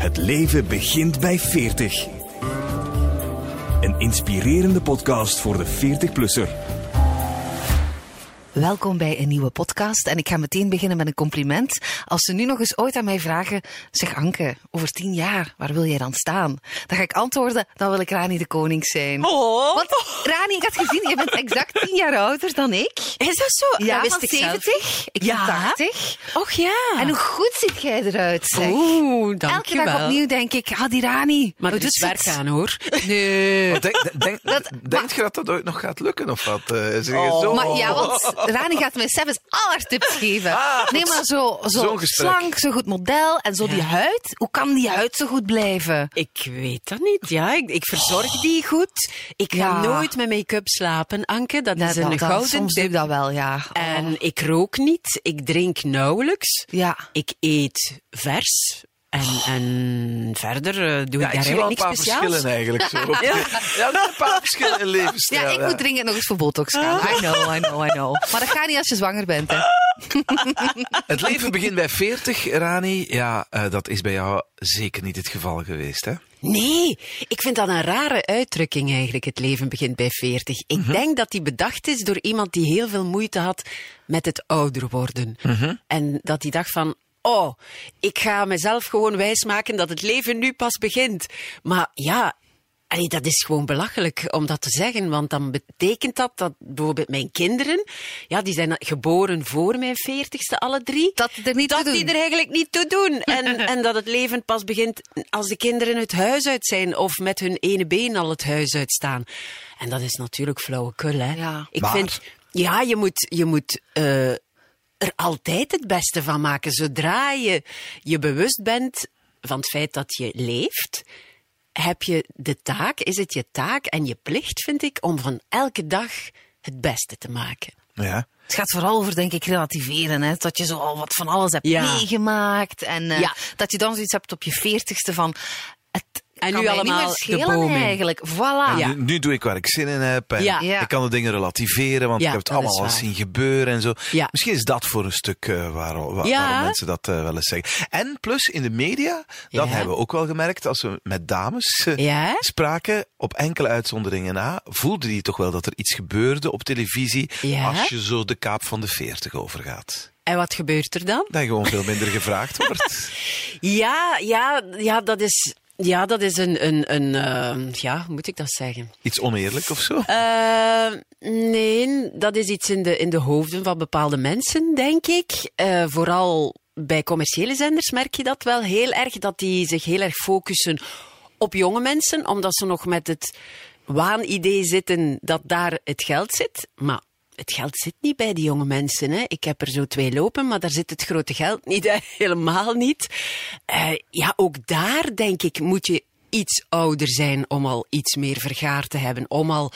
Het leven begint bij 40. Een inspirerende podcast voor de 40-plusser. Welkom bij een nieuwe podcast. En ik ga meteen beginnen met een compliment. Als ze nu nog eens ooit aan mij vragen: Zeg Anke, over tien jaar, waar wil jij dan staan? Dan ga ik antwoorden: Dan wil ik Rani de Koning zijn. Oh. Want Rani, ik had gezien, je bent exact tien jaar ouder dan ik. Is dat zo? Ja, dat wist van ik zelf 70. Ik ben Ja. 80. Och ja. En hoe goed ziet jij eruit, zeg. Oeh, Elke dag opnieuw denk ik, ah, die Rani. Maar er is werk het? aan, hoor. Nee. Wat Denk, denk, Dat- denk je dat dat ooit nog gaat lukken of wat? Eh, zeg je Oh. zo? Maar ja, want Rani gaat mij zelfs al haar tips geven. nee, maar zo, zo slank, zo goed model en zo die huid. Hoe kan die huid zo goed blijven? Ik weet dat niet. Ja, ik, ik verzorg die goed. Ik ga nooit met make-up slapen, Anke. Dat is een dat- gouden soms doe ik tip. dat wel, ja. En ik rook niet. Ik drink nauwelijks. Ja. Ik eet vers. En, en verder eh, doe Ja, ik ik daar zie wel een eigenlijk paar niks speciaals. verschillen eigenlijk. Zo. ja. er zijn een paar verschillen in levensstijl. Ja, ik moet dringend nog eens voor botox gaan. I know, I know, I know. Maar dat gaat niet als je zwanger bent, hè. Het leven begint bij 40, Rani. Ja, eh, dat is bij jou zeker niet het geval geweest, hè? Nee, ik vind dat een rare uitdrukking eigenlijk. Het leven begint bij 40. Ik Mhm. denk dat die bedacht is door iemand die heel veel moeite had met het ouder worden. Mhm. En dat die dacht van. Oh, ik ga mezelf gewoon wijsmaken dat het leven nu pas begint. Maar ja, allee, dat is gewoon belachelijk om dat te zeggen. Want dan betekent dat dat bijvoorbeeld mijn kinderen, ja, die zijn geboren voor mijn veertigste, alle drie. Dat die er niet dat toe die doen. er eigenlijk niet toe doen. En, en dat het leven pas begint als de kinderen het huis uit zijn of met hun ene been al het huis uitstaan. En dat is natuurlijk flauwekul, hè. Ja. Ik Maar- vind, ja, je moet, je moet eh, er altijd het beste van maken. Zodra je je bewust bent van het feit dat je leeft, heb je de taak, is het je taak en je plicht, vind ik, om van elke dag het beste te maken. Ja. Het gaat vooral over, denk ik, relativeren. Hè? Dat je zo al wat van alles hebt Ja. meegemaakt. En eh, Ja. dat je dan zoiets hebt op je veertigste van... Het En kan nu allemaal niet de meer schelen boom in. eigenlijk. Voilà. Ja. Nu, nu doe ik waar ik zin in heb. En Ja. Ja. Ik kan de dingen relativeren, want Ja, ik heb het allemaal al zien gebeuren en zo. Ja. Misschien is dat voor een stuk eh, waar, waar- Ja. waarom mensen dat eh, wel eens zeggen. En plus in de media, dat Ja. hebben we ook wel gemerkt, als we met dames eh, Ja? spraken, op enkele uitzonderingen na, voelde die toch wel dat er iets gebeurde op televisie Ja? als je zo de kaap van de 40 overgaat. En wat gebeurt er dan? Dat je gewoon veel minder gevraagd wordt. Ja, ja, ja, dat is, ja, dat is een, een, een eh, ja, hoe moet ik dat zeggen? Iets oneerlijk of zo. Eh, nee, dat is iets in de, in de hoofden van bepaalde mensen, denk ik. Eh, vooral bij commerciële zenders merk je dat wel heel erg, dat die zich heel erg focussen op jonge mensen, omdat ze nog met het waanidee zitten dat daar het geld zit. Maar het geld zit niet bij die jonge mensen. Hè. Ik heb er zo twee lopen, maar daar zit het grote geld niet, hè. helemaal niet. Eh, ja, ook daar denk ik moet je iets ouder zijn om al iets meer vergaard te hebben. Om al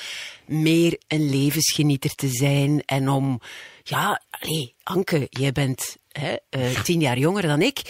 meer een levensgenieter te zijn. En om, ja, allee, Anke, jij bent hè, eh, tien jaar jonger dan ik.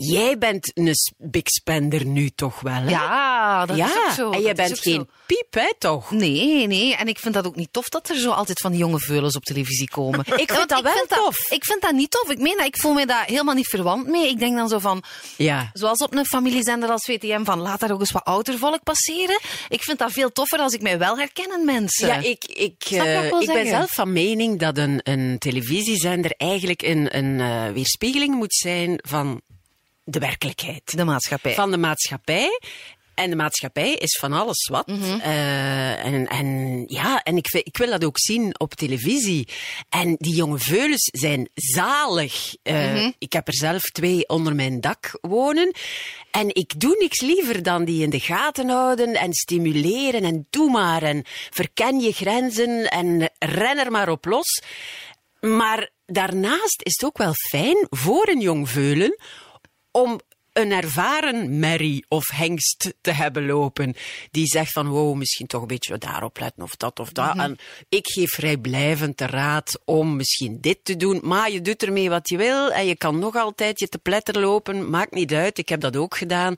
Jij bent een big spender nu toch wel, hè? Ja, dat ja, is ook zo. en jij bent geen zo. piep, hè, toch? Nee, nee. En ik vind dat ook niet tof dat er zo altijd van die jonge veulens op televisie komen. Ik vind dat wel vind tof. ik vind dat niet tof. Ik meen dat, ik voel me daar helemaal niet verwant mee. Ik denk dan zo van, Ja. zoals op een familiezender als VTM, van laat daar ook eens wat ouder volk passeren. Ik vind dat veel toffer als ik mij wel herken in mensen. Ja, ik, ik, eh, ik ben zelf van mening dat een, een televisiezender eigenlijk een, een eh, weerspiegeling moet zijn van de werkelijkheid. De maatschappij. Van de maatschappij. En de maatschappij is van alles wat. Mhm. Eh, en, en ja, en ik, ik wil dat ook zien op televisie. En die jonge veulens zijn zalig. Eh, Mhm. Ik heb er zelf twee onder mijn dak wonen. En ik doe niks liever dan die in de gaten houden en stimuleren en doe maar. En verken je grenzen en ren er maar op los. Maar daarnaast is het ook wel fijn voor een jong veulen om een ervaren merrie of hengst te hebben lopen. Die zegt van, wow, misschien toch een beetje daarop letten of dat of dat. En ik geef vrijblijvend de raad om misschien dit te doen. Maar je doet ermee wat je wil en je kan nog altijd je te pletter lopen. Maakt niet uit, ik heb dat ook gedaan.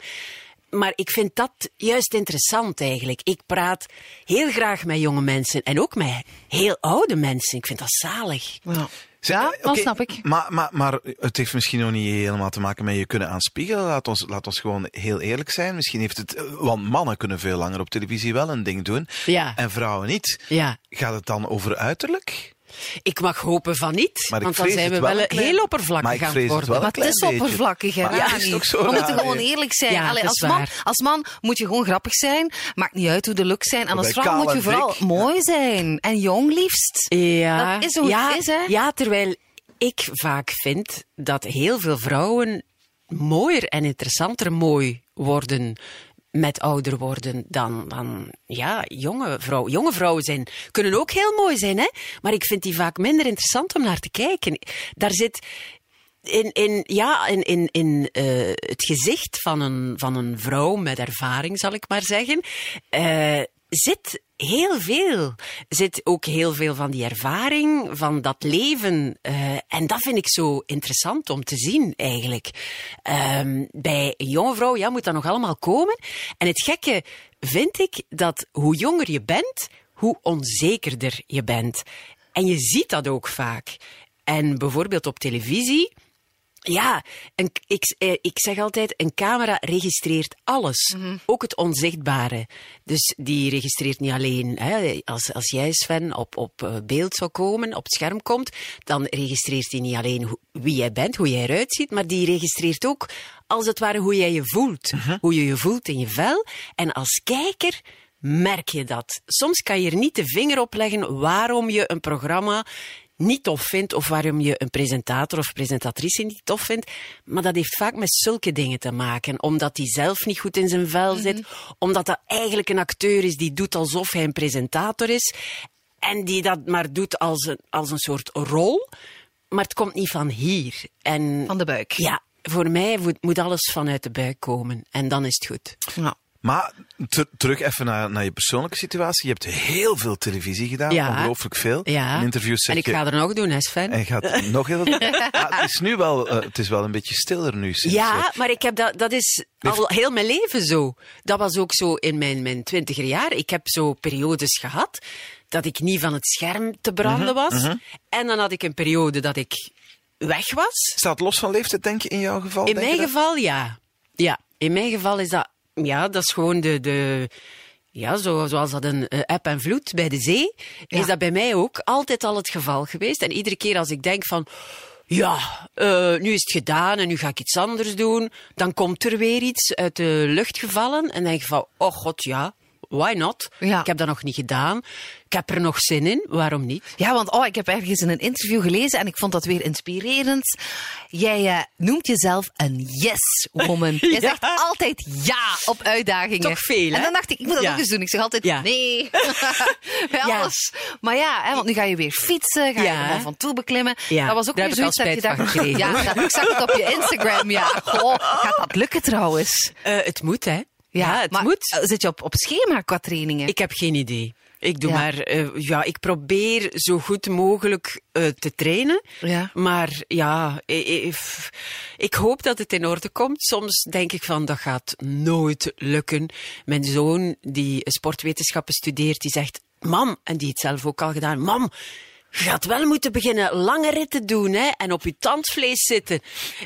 Maar ik vind dat juist interessant eigenlijk. Ik praat heel graag met jonge mensen en ook met heel oude mensen. Ik vind dat zalig. Ja. Ja, eh, dat oké, snap ik. Maar, maar, maar het heeft misschien nog niet helemaal te maken met je kunnen aanspiegelen. Laat ons, laat ons gewoon heel eerlijk zijn. Misschien heeft het... eh, Want mannen kunnen veel langer op televisie wel een ding doen. Ja. En vrouwen niet. Ja. Gaat het dan over uiterlijk? Ik mag hopen van niet, Maar want dan zijn we het wel wel een klein- heel oppervlakkig aan het het worden. wel Maar het is oppervlakkig, hè, ja, is ook zo We moeten gewoon eerlijk zijn. Ja, Allee, dat als, man, als man moet je gewoon grappig zijn. Maakt niet uit hoe de look zijn. En als vrouw moet je vooral dik. mooi zijn. En jong liefst. Ja, Dat is hoe ja, het is, hè? Ja, terwijl ik vaak vind dat heel veel vrouwen mooier en interessanter mooi worden met ouder worden dan, dan ja, jonge vrouwen. Jonge vrouwen zijn, kunnen ook heel mooi zijn, hè? maar ik vind die vaak minder interessant om naar te kijken. Daar zit in, in, ja, in, in, in eh, het gezicht van een, van een vrouw met ervaring, zal ik maar zeggen, eh, zit heel veel. Zit ook heel veel van die ervaring, van dat leven. eh, en dat vind ik zo interessant om te zien, eigenlijk. Ehm, bij een jonge vrouw ja, moet dat nog allemaal komen. En het gekke vind ik dat hoe jonger je bent, hoe onzekerder je bent. En je ziet dat ook vaak. En bijvoorbeeld op televisie. Ja, een, ik, eh, ik zeg altijd, een camera registreert alles. Ook het onzichtbare. Dus die registreert niet alleen, hè, als, als jij Sven op, op eh, beeld zou komen, op het scherm komt, dan registreert hij niet alleen wie jij bent, hoe jij eruit ziet, maar die registreert ook, als het ware, hoe jij je voelt. Hoe je je voelt in je vel. En als kijker merk je dat. Soms kan je er niet de vinger op leggen waarom je een programma niet tof vindt of waarom je een presentator of presentatrice niet tof vindt. Maar dat heeft vaak met zulke dingen te maken. Omdat hij zelf niet goed in zijn vel zit. Omdat dat eigenlijk een acteur is die doet alsof hij een presentator is. En die dat maar doet als een, als een soort rol. Maar het komt niet van hier. En Van de buik. ja, voor mij moet, moet alles vanuit de buik komen. En dan is het goed. Ja. Maar ter- terug even naar, naar je persoonlijke situatie. Je hebt heel veel televisie gedaan, Ja. ongelooflijk veel. Ja. In interviews zeg en ik ga er nog doen, hè Sven? En je gaat nog heel veel... Het is nu wel, eh, het is wel een beetje stiller nu. Sinds, Ja, maar ik heb dat, dat is al heel mijn leven zo. Dat was ook zo in mijn, mijn twintiger jaar. Ik heb zo periodes gehad dat ik niet van het scherm te branden Mhm, was. En dan had ik een periode dat ik weg was. Staat los van leeftijd, denk je, in jouw geval? In mijn geval, ja. Ja, in mijn geval is dat, ja, dat is gewoon de, de ja, zo, zoals dat een eh, eb en vloed bij de zee, Ja. is dat bij mij ook altijd al het geval geweest. En iedere keer als ik denk van, ja, eh, nu is het gedaan en nu ga ik iets anders doen, dan komt er weer iets uit de lucht gevallen en denk je van, oh god, ja, why not? Ja. Ik heb dat nog niet gedaan. Ik heb er nog zin in, waarom niet? Ja, want oh, ik heb ergens in een interview gelezen en ik vond dat weer inspirerend. Jij eh, noemt jezelf een yes-woman. Je Ja. zegt altijd ja op uitdagingen. Toch veel, hè? En dan dacht ik, ik moet dat Ja. ook eens doen. Ik zeg altijd nee. Bij Ja. alles. Maar ja, hè, want nu ga je weer fietsen, ga je er wel van toe beklimmen. Dat was ook weer zoiets dat je dacht... gekregen. Ja, ik zag het op je Instagram, ja. Goh, gaat dat lukken trouwens? Eh, het moet, hè? Ja, het maar moet. eh, Zit je op, op schema qua trainingen? Ik heb geen idee. Ik doe Ja. maar, eh, ja, ik probeer zo goed mogelijk eh, te trainen. Ja. Maar ja, ik, ik, ik hoop dat het in orde komt. Soms denk ik van, dat gaat nooit lukken. Mijn zoon, die sportwetenschappen studeert, die zegt, mam, en die het zelf ook al gedaan, mam, je gaat wel moeten beginnen lange ritten doen, hè, en op je tandvlees zitten.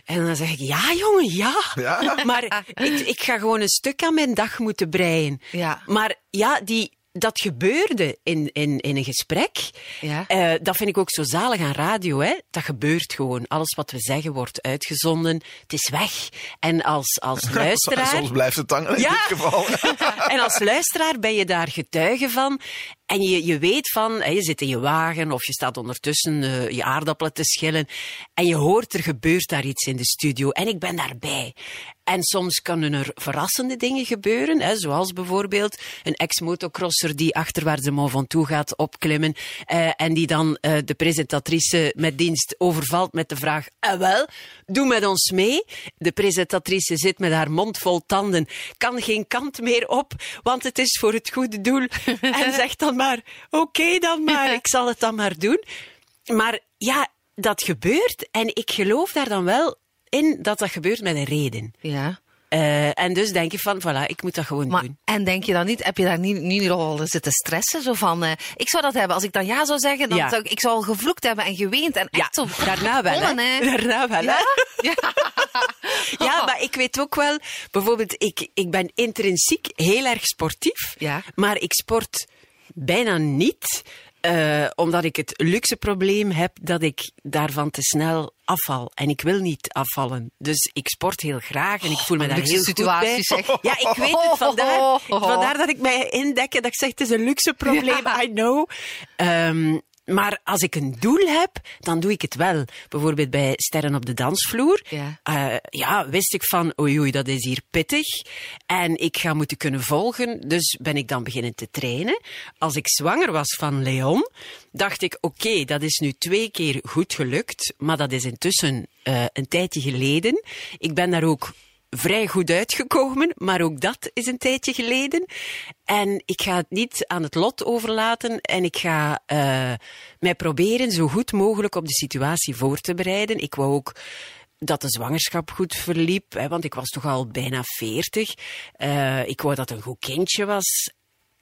En dan zeg ik, ja, jongen, ja. Ja. Maar ik, ik ga gewoon een stuk aan mijn dag moeten breien. Ja. Maar ja, die, dat gebeurde in, in, in een gesprek. Ja. Eh, dat vind ik ook zo zalig aan radio. Hè? Dat gebeurt gewoon. Alles wat we zeggen wordt uitgezonden. Het is weg. En als, als luisteraar... Soms blijft het hangen in Ja. dit geval. en als luisteraar ben je daar getuige van. En je, je weet van, je zit in je wagen of je staat ondertussen eh, je aardappelen te schillen. En je hoort, er gebeurt daar iets in de studio. En ik ben daarbij. En soms kunnen er verrassende dingen gebeuren. Hè, zoals bijvoorbeeld een ex-motocrosser die achterwaarts de Mont Ventoux gaat opklimmen. eh, en die dan eh, de presentatrice met dienst overvalt met de vraag: ah, wel, doe met ons mee. De presentatrice zit met haar mond vol tanden, kan geen kant meer op, want het is voor het goede doel. en zegt dan maar: oké dan maar, ik zal het dan maar doen. Maar ja, dat gebeurt en ik geloof daar dan wel in dat dat gebeurt met een reden. Ja. Eh, en dus denk je van, voilà, ik moet dat gewoon Maar, doen. en denk je dan niet, heb je daar niet, nu al zitten stressen? Zo van, eh, ik zou dat hebben. Als ik dan ja zou zeggen, dan Ja. zou ik, ik zou al gevloekt hebben en geweend. En Ja, echt zo daarna wel, hè. begonnen, hè. Daarna wel, hè. Ja? ja. Ja, maar ik weet ook wel, bijvoorbeeld, ik, ik ben intrinsiek heel erg sportief, Ja. maar ik sport bijna niet, eh, omdat ik het luxe probleem heb dat ik daarvan te snel afval. En ik wil niet afvallen. Dus ik sport heel graag en ik voel me daar luxe heel goed situatie, bij. zeg. Ja, ik weet het. Vandaar, vandaar dat ik mij indekken dat ik zeg, het is een luxe probleem, Ja. I know. Ehm, maar als ik een doel heb, dan doe ik het wel. Bijvoorbeeld bij Sterren op de Dansvloer. Ja. Eh, ja, wist ik van, oei oei, dat is hier pittig. En ik ga moeten kunnen volgen, dus ben ik dan beginnen te trainen. Als ik zwanger was van Leon, dacht ik, oké, dat is nu twee keer goed gelukt. Maar dat is intussen eh, een tijdje geleden. Ik ben daar ook vrij goed uitgekomen, maar ook dat is een tijdje geleden. En ik ga het niet aan het lot overlaten en ik ga eh, mij proberen zo goed mogelijk op de situatie voor te bereiden. Ik wou ook dat de zwangerschap goed verliep, hè, want ik was toch al bijna veertig. Eh, ik wou dat een goed kindje was.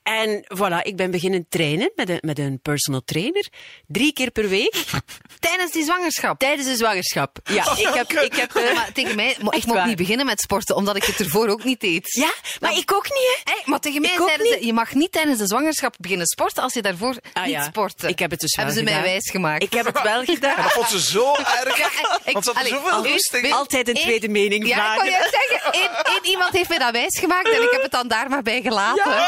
En voilà, ik ben beginnen trainen met een, met een personal trainer. Drie keer per week. Tijdens die zwangerschap. Tijdens de zwangerschap. Ja, ik heb... Ik heb eh, Maar tegen mij, maar ik mocht waar. niet beginnen met sporten, omdat ik het ervoor ook niet deed. ja, maar ik ook niet, hè. Maar tegen mij zeiden ze, je mag niet tijdens de zwangerschap beginnen sporten als je daarvoor Ah, niet ja. sportte. Ik heb het dus wel Hebben ze mij gedaan. wijsgemaakt. Ik heb het wel gedaan. Dat vond ze zo erg. ik- Want ze allee, Altijd een Eén- tweede mening Ja, ik vragen. wou juist zeggen, één, één iemand heeft mij dat wijsgemaakt en ik heb het dan daar maar bij gelaten.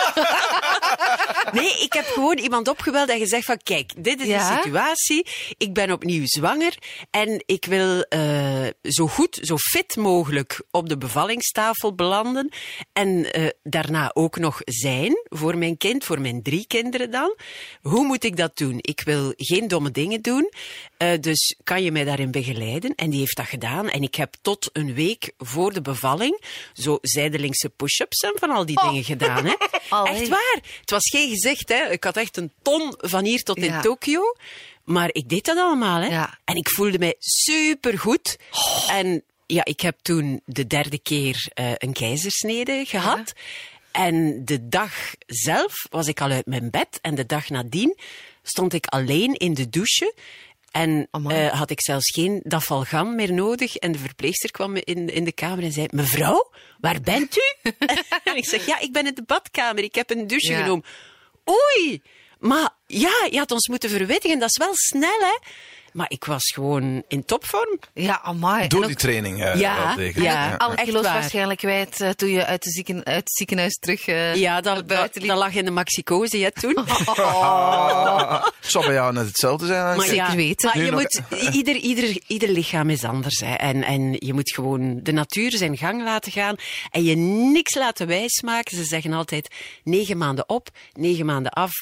Nee, ik heb gewoon iemand opgebeld en gezegd van kijk, dit is Ja? de situatie. Ik ben opnieuw zwanger en ik wil eh, zo goed, zo fit mogelijk op de bevallingstafel belanden. En eh, daarna ook nog zijn voor mijn kind, voor mijn drie kinderen dan. Hoe moet ik dat doen? Ik wil geen domme dingen doen. Eh, dus kan je mij daarin begeleiden? En die heeft dat gedaan. En ik heb tot een week voor de bevalling zo zijdelingse push-ups en van al die dingen gedaan. Hè? Allee. Echt waar. Het was geen gezicht, hè. Ik had echt een ton van hier tot in Ja. Tokio. Maar ik deed dat allemaal, hè. Ja. En ik voelde mij supergoed. En ja, ik heb toen de derde keer eh, een keizersnede gehad. En de dag zelf was ik al uit mijn bed. En de dag nadien stond ik alleen in de douche. En eh, had ik zelfs geen dafalgam meer nodig. En de verpleegster kwam me in, in de kamer en zei... Mevrouw, waar bent u? en ik zeg, ja, ik ben in de badkamer. Ik heb een douche Ja. genomen. Oei, maar ja, je had ons moeten verwittigen. Dat is wel snel, hè? Maar ik was gewoon in topvorm. Ja, amai. Door die training. eh, Ja, degelijk. ja. alle kilo's waar. waarschijnlijk kwijt eh, toen je uit, de zieken, uit het ziekenhuis terug eh, Ja, dat, dat, buiten liep. dat lag in de maxicose, hè, toen. Het zal bij jou net hetzelfde zijn. Maar Zeker ja, weten. Maar Nu je nog- moet, ieder, ieder, ieder lichaam is anders. Hè. En, en je moet gewoon de natuur zijn gang laten gaan. En je niks laten wijsmaken. Ze zeggen altijd negen maanden op, negen maanden af.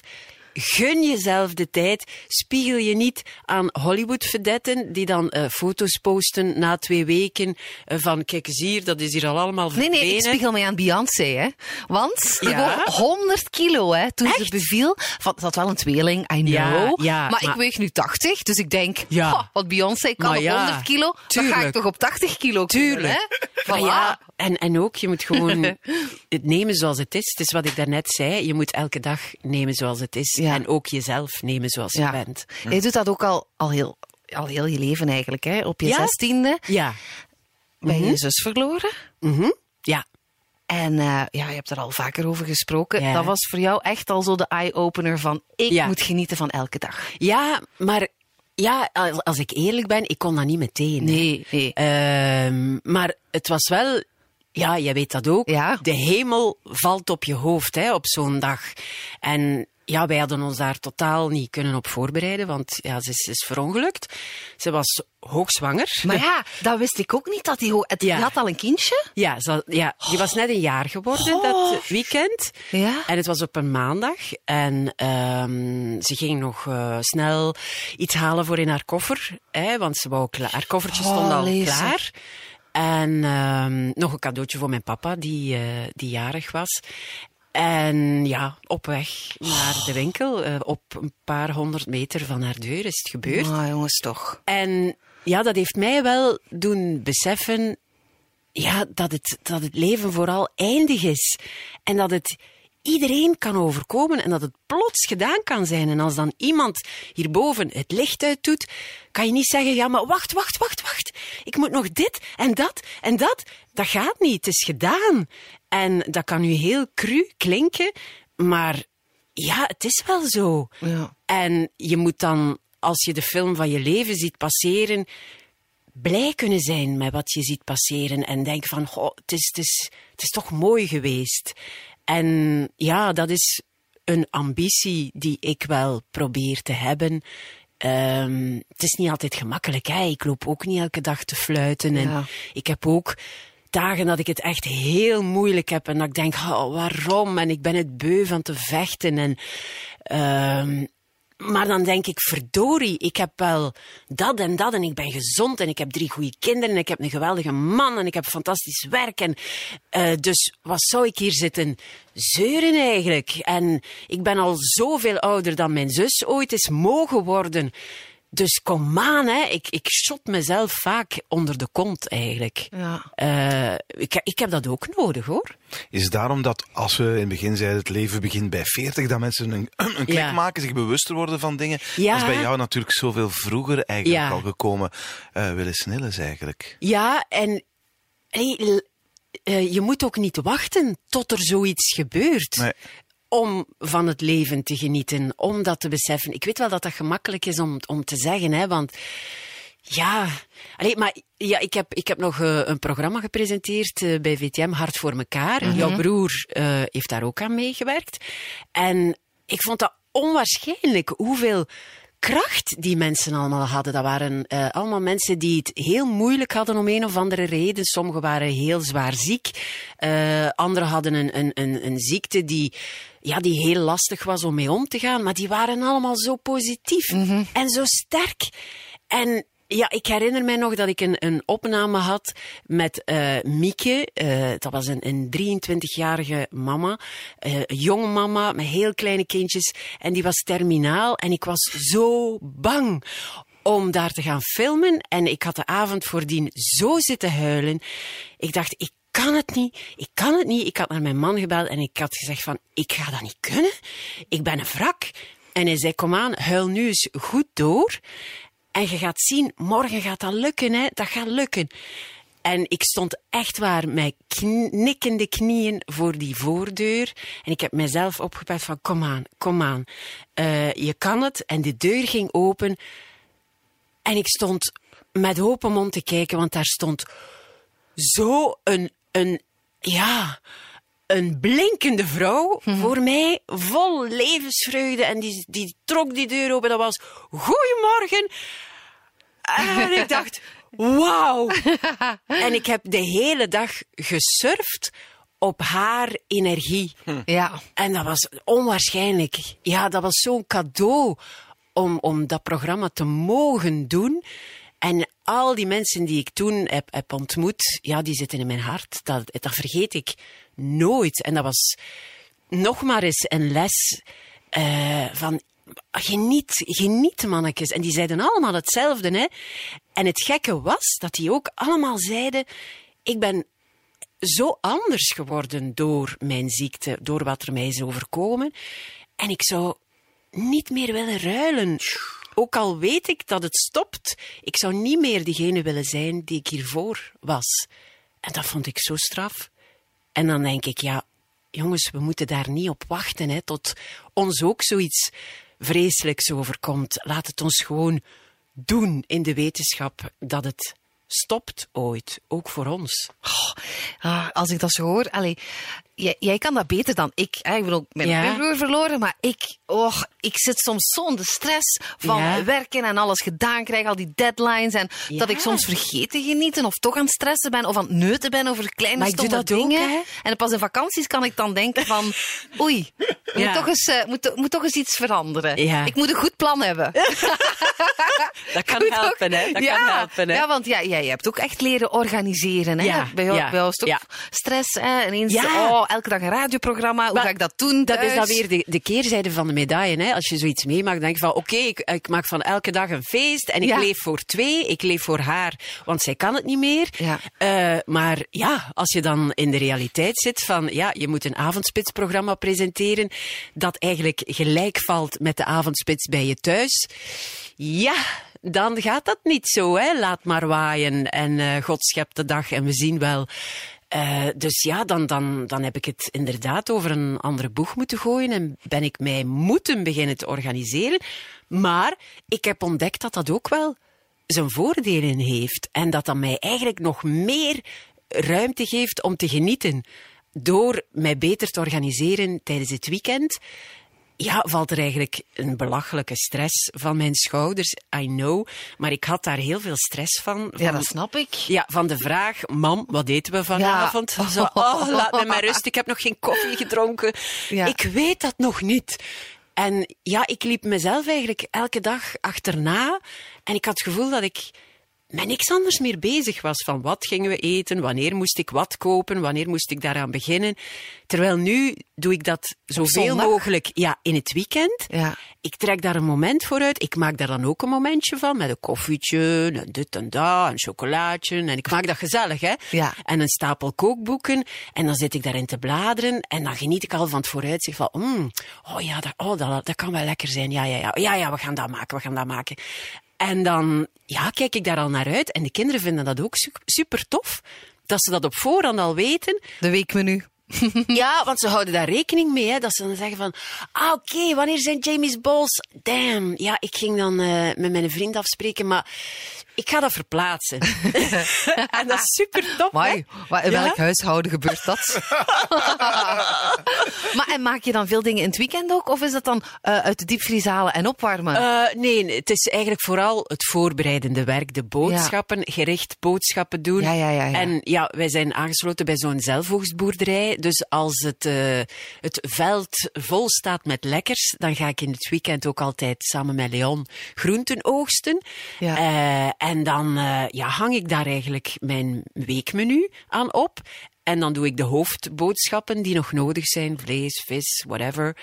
Gun jezelf de tijd. Spiegel je niet aan Hollywood-vedetten die dan eh, foto's posten na twee weken eh, van kijk eens hier, dat is hier al allemaal Nee, verdwenen. nee, ik spiegel mij aan Beyoncé, hè. Want die Ja? woog 100 kilo, hè, toen ze Echt? beviel. Van, ze had wel een tweeling, I know. Ja, ja, maar, ik weeg nu 80, dus ik denk, Ja. "Goh, wat Beyoncé kan Maar op ja, 100 kilo, dan ga ik toch op 80 kilo kunnen, Tuurlijk. hè. Voilà. ja, en, en ook, je moet gewoon het nemen zoals het is. Het is wat ik daarnet zei. Je moet elke dag nemen zoals het is. Ja. En ook jezelf nemen zoals Ja. je bent. Je doet dat ook al, al, heel, al heel je leven eigenlijk, hè. Op je Ja? zestiende Ja. ben je je zus verloren. Mhm. Ja. En eh, ja, je hebt er al vaker over gesproken. Ja. Dat was voor jou echt al zo de eye-opener van... ik Ja. moet genieten van elke dag. Ja, maar ja, als, ik eerlijk ben, ik kon dat niet meteen. Nee, nee. Ehm, maar het was wel, ja, jij weet dat ook. Ja. De hemel valt op je hoofd hè, op zo'n dag. En ja, wij hadden ons daar totaal niet kunnen op voorbereiden, want ja, ze is, ze is verongelukt. Ze was hoogzwanger. Maar ja, dat wist ik ook niet. Dat die, ho- het, Ja. die had al een kindje. Ja, ze, ja, die was net een jaar geworden Oh. dat weekend. Ja. En het was op een maandag. En ehm, ze ging nog eh, snel iets halen voor in haar koffer. Hè, want ze wou klaar, haar koffertje stond Oh, al lezer. klaar. En ehm, nog een cadeautje voor mijn papa, die, eh, die jarig was. En ja, op weg naar de winkel, eh, op een paar honderd meter van haar deur is het gebeurd. Ah, jongens, toch. En ja, dat heeft mij wel doen beseffen. ja, dat, het, dat het leven vooral eindig is. En dat het iedereen kan overkomen en dat het plots gedaan kan zijn. En als dan iemand hierboven het licht uit doet, kan je niet zeggen, ja, maar wacht, wacht, wacht, wacht. Ik moet nog dit en dat en dat. Dat gaat niet. Het is gedaan. En dat kan nu heel cru klinken, maar ja, het is wel zo. Ja. En je moet dan, als je de film van je leven ziet passeren, blij kunnen zijn met wat je ziet passeren. En denken van, goh, het is, het is, het is toch mooi geweest. En ja, dat is een ambitie die ik wel probeer te hebben. Ehm, het is niet altijd gemakkelijk. Hè? Ik loop ook niet elke dag te fluiten. En Ja. ik heb ook dagen dat ik het echt heel moeilijk heb. En dat ik denk, oh, waarom? En ik ben het beu van te vechten. En, ehm, maar dan denk ik, verdorie, ik heb wel dat en dat. En ik ben gezond en ik heb drie goede kinderen. En ik heb een geweldige man en ik heb fantastisch werk. En, eh, dus wat zou ik hier zitten zeuren eigenlijk? En ik ben al zoveel ouder dan mijn zus ooit is mogen worden. Dus kom aan, hè. Ik, ik shot mezelf vaak onder de kont eigenlijk. Ja. Eh, ik, ik heb dat ook nodig hoor. Is het daarom dat als we in het begin zeiden het leven begint bij 40, dat mensen een, een klik Ja. maken, zich bewuster worden van dingen? Ja. Dat is bij jou natuurlijk zoveel vroeger eigenlijk Ja. al gekomen. Eh Willis Snilles eigenlijk. Ja, en hey, eh, je moet ook niet wachten tot er zoiets gebeurt. Nee. Om van het leven te genieten, om dat te beseffen. Ik weet wel dat dat gemakkelijk is om, om te zeggen, hè, want ja, allee, maar ja, ik, heb, ik heb nog eh, een programma gepresenteerd eh, bij VTM, Hart voor Mekaar. Jouw broer eh, heeft daar ook aan meegewerkt. En ik vond dat onwaarschijnlijk hoeveel kracht die mensen allemaal hadden. Dat waren eh, allemaal mensen die het heel moeilijk hadden om een of andere reden. Sommigen waren heel zwaar ziek. Eh anderen hadden een, een, een, een ziekte die, ja, die heel lastig was om mee om te gaan. Maar die waren allemaal zo positief en zo sterk. En ja, ik herinner mij nog dat ik een, een opname had met eh Mieke. Eh, dat was een, een 23-jarige mama. een jonge mama met heel kleine kindjes. En die was terminaal. En ik was zo bang om daar te gaan filmen. En ik had de avond voordien zo zitten huilen. Ik dacht, ik kan het niet. Ik kan het niet. Ik had naar mijn man gebeld en ik had gezegd van, ik ga dat niet kunnen. Ik ben een wrak. En hij zei, kom aan, huil nu eens goed door. En je gaat zien, morgen gaat dat lukken, hè. Dat gaat lukken. En ik stond echt waar met knikkende knieën voor die voordeur. En ik heb mezelf opgepakt van, kom aan, kom aan. Eh, je kan het. En de deur ging open. En ik stond met open mond te kijken, want daar stond zo een, een, ja, een blinkende vrouw voor mij, vol levensvreugde. En die, die trok die deur open. Dat was, goedemorgen. En ik dacht, wauw. En ik heb de hele dag gesurfd op haar energie. Ja. En dat was onwaarschijnlijk. Ja, dat was zo'n cadeau om, om dat programma te mogen doen. En al die mensen die ik toen heb, ontmoet, ja, die zitten in mijn hart. Dat, dat vergeet ik nooit. En dat was nog maar eens een les eh, van geniet, geniet mannetjes. En die zeiden allemaal hetzelfde. Hè? En het gekke was dat die ook allemaal zeiden, ik ben zo anders geworden door mijn ziekte, door wat er mij is overkomen. En ik zou niet meer willen ruilen. Ook al weet ik dat het stopt, ik zou niet meer diegene willen zijn die ik hiervoor was. En dat vond ik zo straf. En dan denk ik, ja, jongens, we moeten daar niet op wachten, hè, tot ons ook zoiets vreselijks overkomt. Laat het ons gewoon doen in de wetenschap dat het stopt ooit, ook voor ons. Ah, als ik dat zo hoor, allee, jij, jij kan dat beter dan ik. Hè? Ik bedoel, ik ben Ja. mijn broer verloren, maar ik, oh, ik zit soms zo in de stress van Ja. werken en alles gedaan krijgen, al die deadlines. En Ja. dat ik soms vergeet te genieten of toch aan het stressen ben of aan het neuten ben over kleine Maar ik doe stomme dat ook, dingen. en pas in vakanties kan ik dan denken van, oei, moet, Ja. toch, eens, eh, moet, to- moet toch eens iets veranderen. Ja. Ik moet een goed plan hebben. Dat kan Goed ook. helpen, hè? Dat ja. kan helpen, hè? Ja, want ja, jij hebt ook echt leren organiseren. Hè? Ja, bij jou, ja, bij jou is het ook ja. stress. Hè? Ineens, Ja. oh, oh, elke dag een radioprogramma, hoe Maar ga ik dat doen Dat is dan weer de, de keerzijde van de medaille. Hè? Als je zoiets meemaakt, denk je van oké, ik, ik maak van elke dag een feest en ik Ja. leef voor twee, ik leef voor haar, want zij kan het niet meer. Ja. Eh, maar ja, als je dan in de realiteit zit van ja, je moet een avondspitsprogramma presenteren dat eigenlijk gelijk valt met de avondspits bij je thuis. Ja, dan gaat dat niet zo. Hè? Laat maar waaien en eh, God schept de dag en we zien wel. Eh, dus ja, dan, dan, dan heb ik het inderdaad over een andere boeg moeten gooien en ben ik mij moeten beginnen te organiseren. Maar ik heb ontdekt dat dat ook wel zijn voordelen heeft en dat dat mij eigenlijk nog meer ruimte geeft om te genieten. Door mij beter te organiseren tijdens het weekend ja, valt er eigenlijk een belachelijke stress van mijn schouders. I know. Maar ik had daar heel veel stress van. van Ja, dat snap ik. ja, van de vraag, mam, wat eten we vanavond? Ja. Zo, oh, laat me maar rust, ik heb nog geen koffie gedronken. Ja. Ik weet dat nog niet. En ja, ik liep mezelf eigenlijk elke dag achterna. En ik had het gevoel dat ik met niks anders meer bezig was. Van wat gingen we eten, wanneer moest ik wat kopen, wanneer moest ik daaraan beginnen. Terwijl nu doe ik dat zoveel mogelijk ja, in het weekend. Ja. Ik trek daar een moment voor uit. Ik maak daar dan ook een momentje van met een koffietje, en dit en dat, een chocolaatje. En ik maak dat gezellig, hè? Ja. En een stapel kookboeken. En dan zit ik daarin te bladeren. En dan geniet ik al van het vooruitzicht van, mm, oh ja, dat, oh, dat, dat kan wel lekker zijn. Ja, ja, ja. Ja, ja, we gaan dat maken, we gaan dat maken. En dan ja, kijk ik daar al naar uit. En de kinderen vinden dat ook su- super tof. Dat ze dat op voorhand al weten. De weekmenu. Ja, want ze houden daar rekening mee. Hè, dat ze dan zeggen van, ah oké, wanneer zijn Jamie's Balls? Damn, ja, ik ging dan eh, met mijn vriend afspreken, maar ik ga dat verplaatsen. en dat is super wa- in Ja? welk huishouden gebeurt dat? maar en maak je dan veel dingen in het weekend ook? Of is dat dan eh, uit de diepvries halen en opwarmen? Eh, nee, het is eigenlijk vooral het voorbereidende werk. De boodschappen, gericht boodschappen doen. Ja, ja, ja, ja. En ja, wij zijn aangesloten bij zo'n zelfoogstboerderij. Dus als het, eh, het veld vol staat met lekkers, dan ga ik in het weekend ook altijd samen met Leon groenten oogsten. Ja. Eh, en dan eh, ja, hang ik daar eigenlijk mijn weekmenu aan op. En dan doe ik de hoofdboodschappen die nog nodig zijn. Vlees, vis, whatever.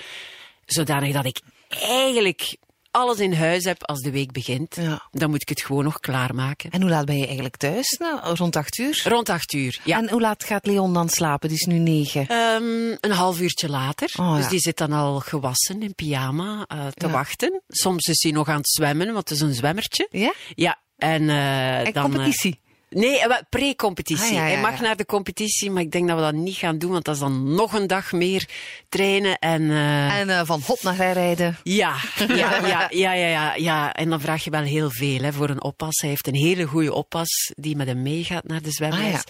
Zodanig dat ik eigenlijk alles in huis heb als de week begint. Ja. Dan moet ik het gewoon nog klaarmaken. En hoe laat ben je eigenlijk thuis? Nou, rond acht uur? Rond acht uur, ja. En hoe laat gaat Leon dan slapen? Die is nu negen. Ehm, een half uurtje later. Oh, dus die zit dan al gewassen in pyjama eh, te Ja. wachten. Soms is hij nog aan het zwemmen, want het is een zwemmertje. Ja? Ja, en, eh, En dan... eh, competitie? Nee, eh, pre-competitie. Ah, ja, ja, Hij mag naar de competitie, maar ik denk dat we dat niet gaan doen, want dat is dan nog een dag meer trainen. En, En van hop naar rijden. ja, ja, ja, ja, ja, ja. En dan vraag je wel heel veel hè, voor een oppas. Hij heeft een hele goede oppas die met hem meegaat naar de zwemles. Ah.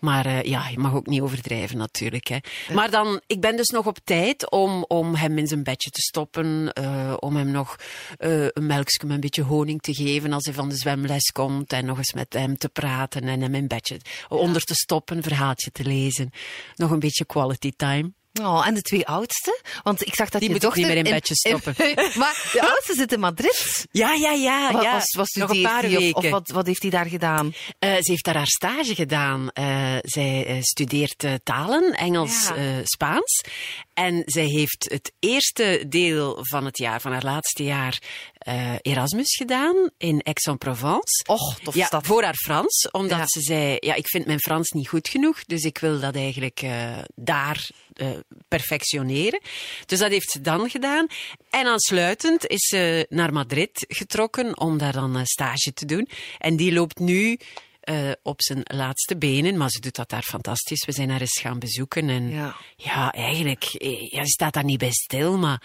Maar eh, ja, je mag ook niet overdrijven natuurlijk. Hè. Maar dan, ik ben dus nog op tijd om, om hem in zijn bedje te stoppen. eh, om hem nog eh, een melkje met een beetje honing te geven als hij van de zwemles komt. En nog eens met hem te praten en hem in bedje onder te stoppen, een verhaaltje te lezen. Nog een beetje quality time. Oh, en de twee oudste? Want ik zag dat Die je moet ik niet dochter meer in bedje stoppen. maar de oudste zit in Madrid. Ja, ja, ja. Wa- ja. Was, was nog een paar die of- weken. Of, wat, wat heeft hij daar gedaan? Eh, ze heeft daar haar stage gedaan. Eh, zij eh, studeert eh, talen, Engels, Ja. eh, Spaans. En zij heeft het eerste deel van het jaar, van haar laatste jaar, eh, Erasmus gedaan in Aix-en-Provence. Och, tof ja, stad. voor haar Frans, omdat Ja. ze zei, ja, ik vind mijn Frans niet goed genoeg, dus ik wil dat eigenlijk eh, daar eh, perfectioneren. Dus dat heeft ze dan gedaan. En aansluitend is ze naar Madrid getrokken om daar dan een stage te doen. En die loopt nu eh, op zijn laatste benen, maar ze doet dat daar fantastisch. We zijn haar eens gaan bezoeken en Ja. ja, eigenlijk, eh, ja, ze staat daar niet bij stil, maar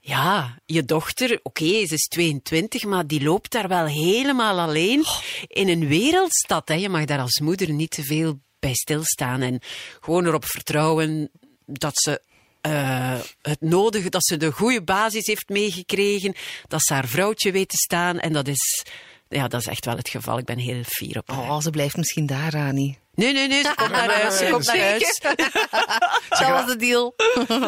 ja, je dochter, oké, ze is 22, maar die loopt daar wel helemaal alleen in een wereldstad. Hè. Je mag daar als moeder niet te veel bij stilstaan en gewoon erop vertrouwen dat ze eh, het nodige, dat ze de goede basis heeft meegekregen, dat ze haar vrouwtje weet te staan en dat is, ja, dat is echt wel het geval. Ik ben heel fier op haar. Oh, ze blijft misschien daar, Rani. Nee, nee, nee, ze komt naar huis. Ze komt naar huis. Dat was de deal.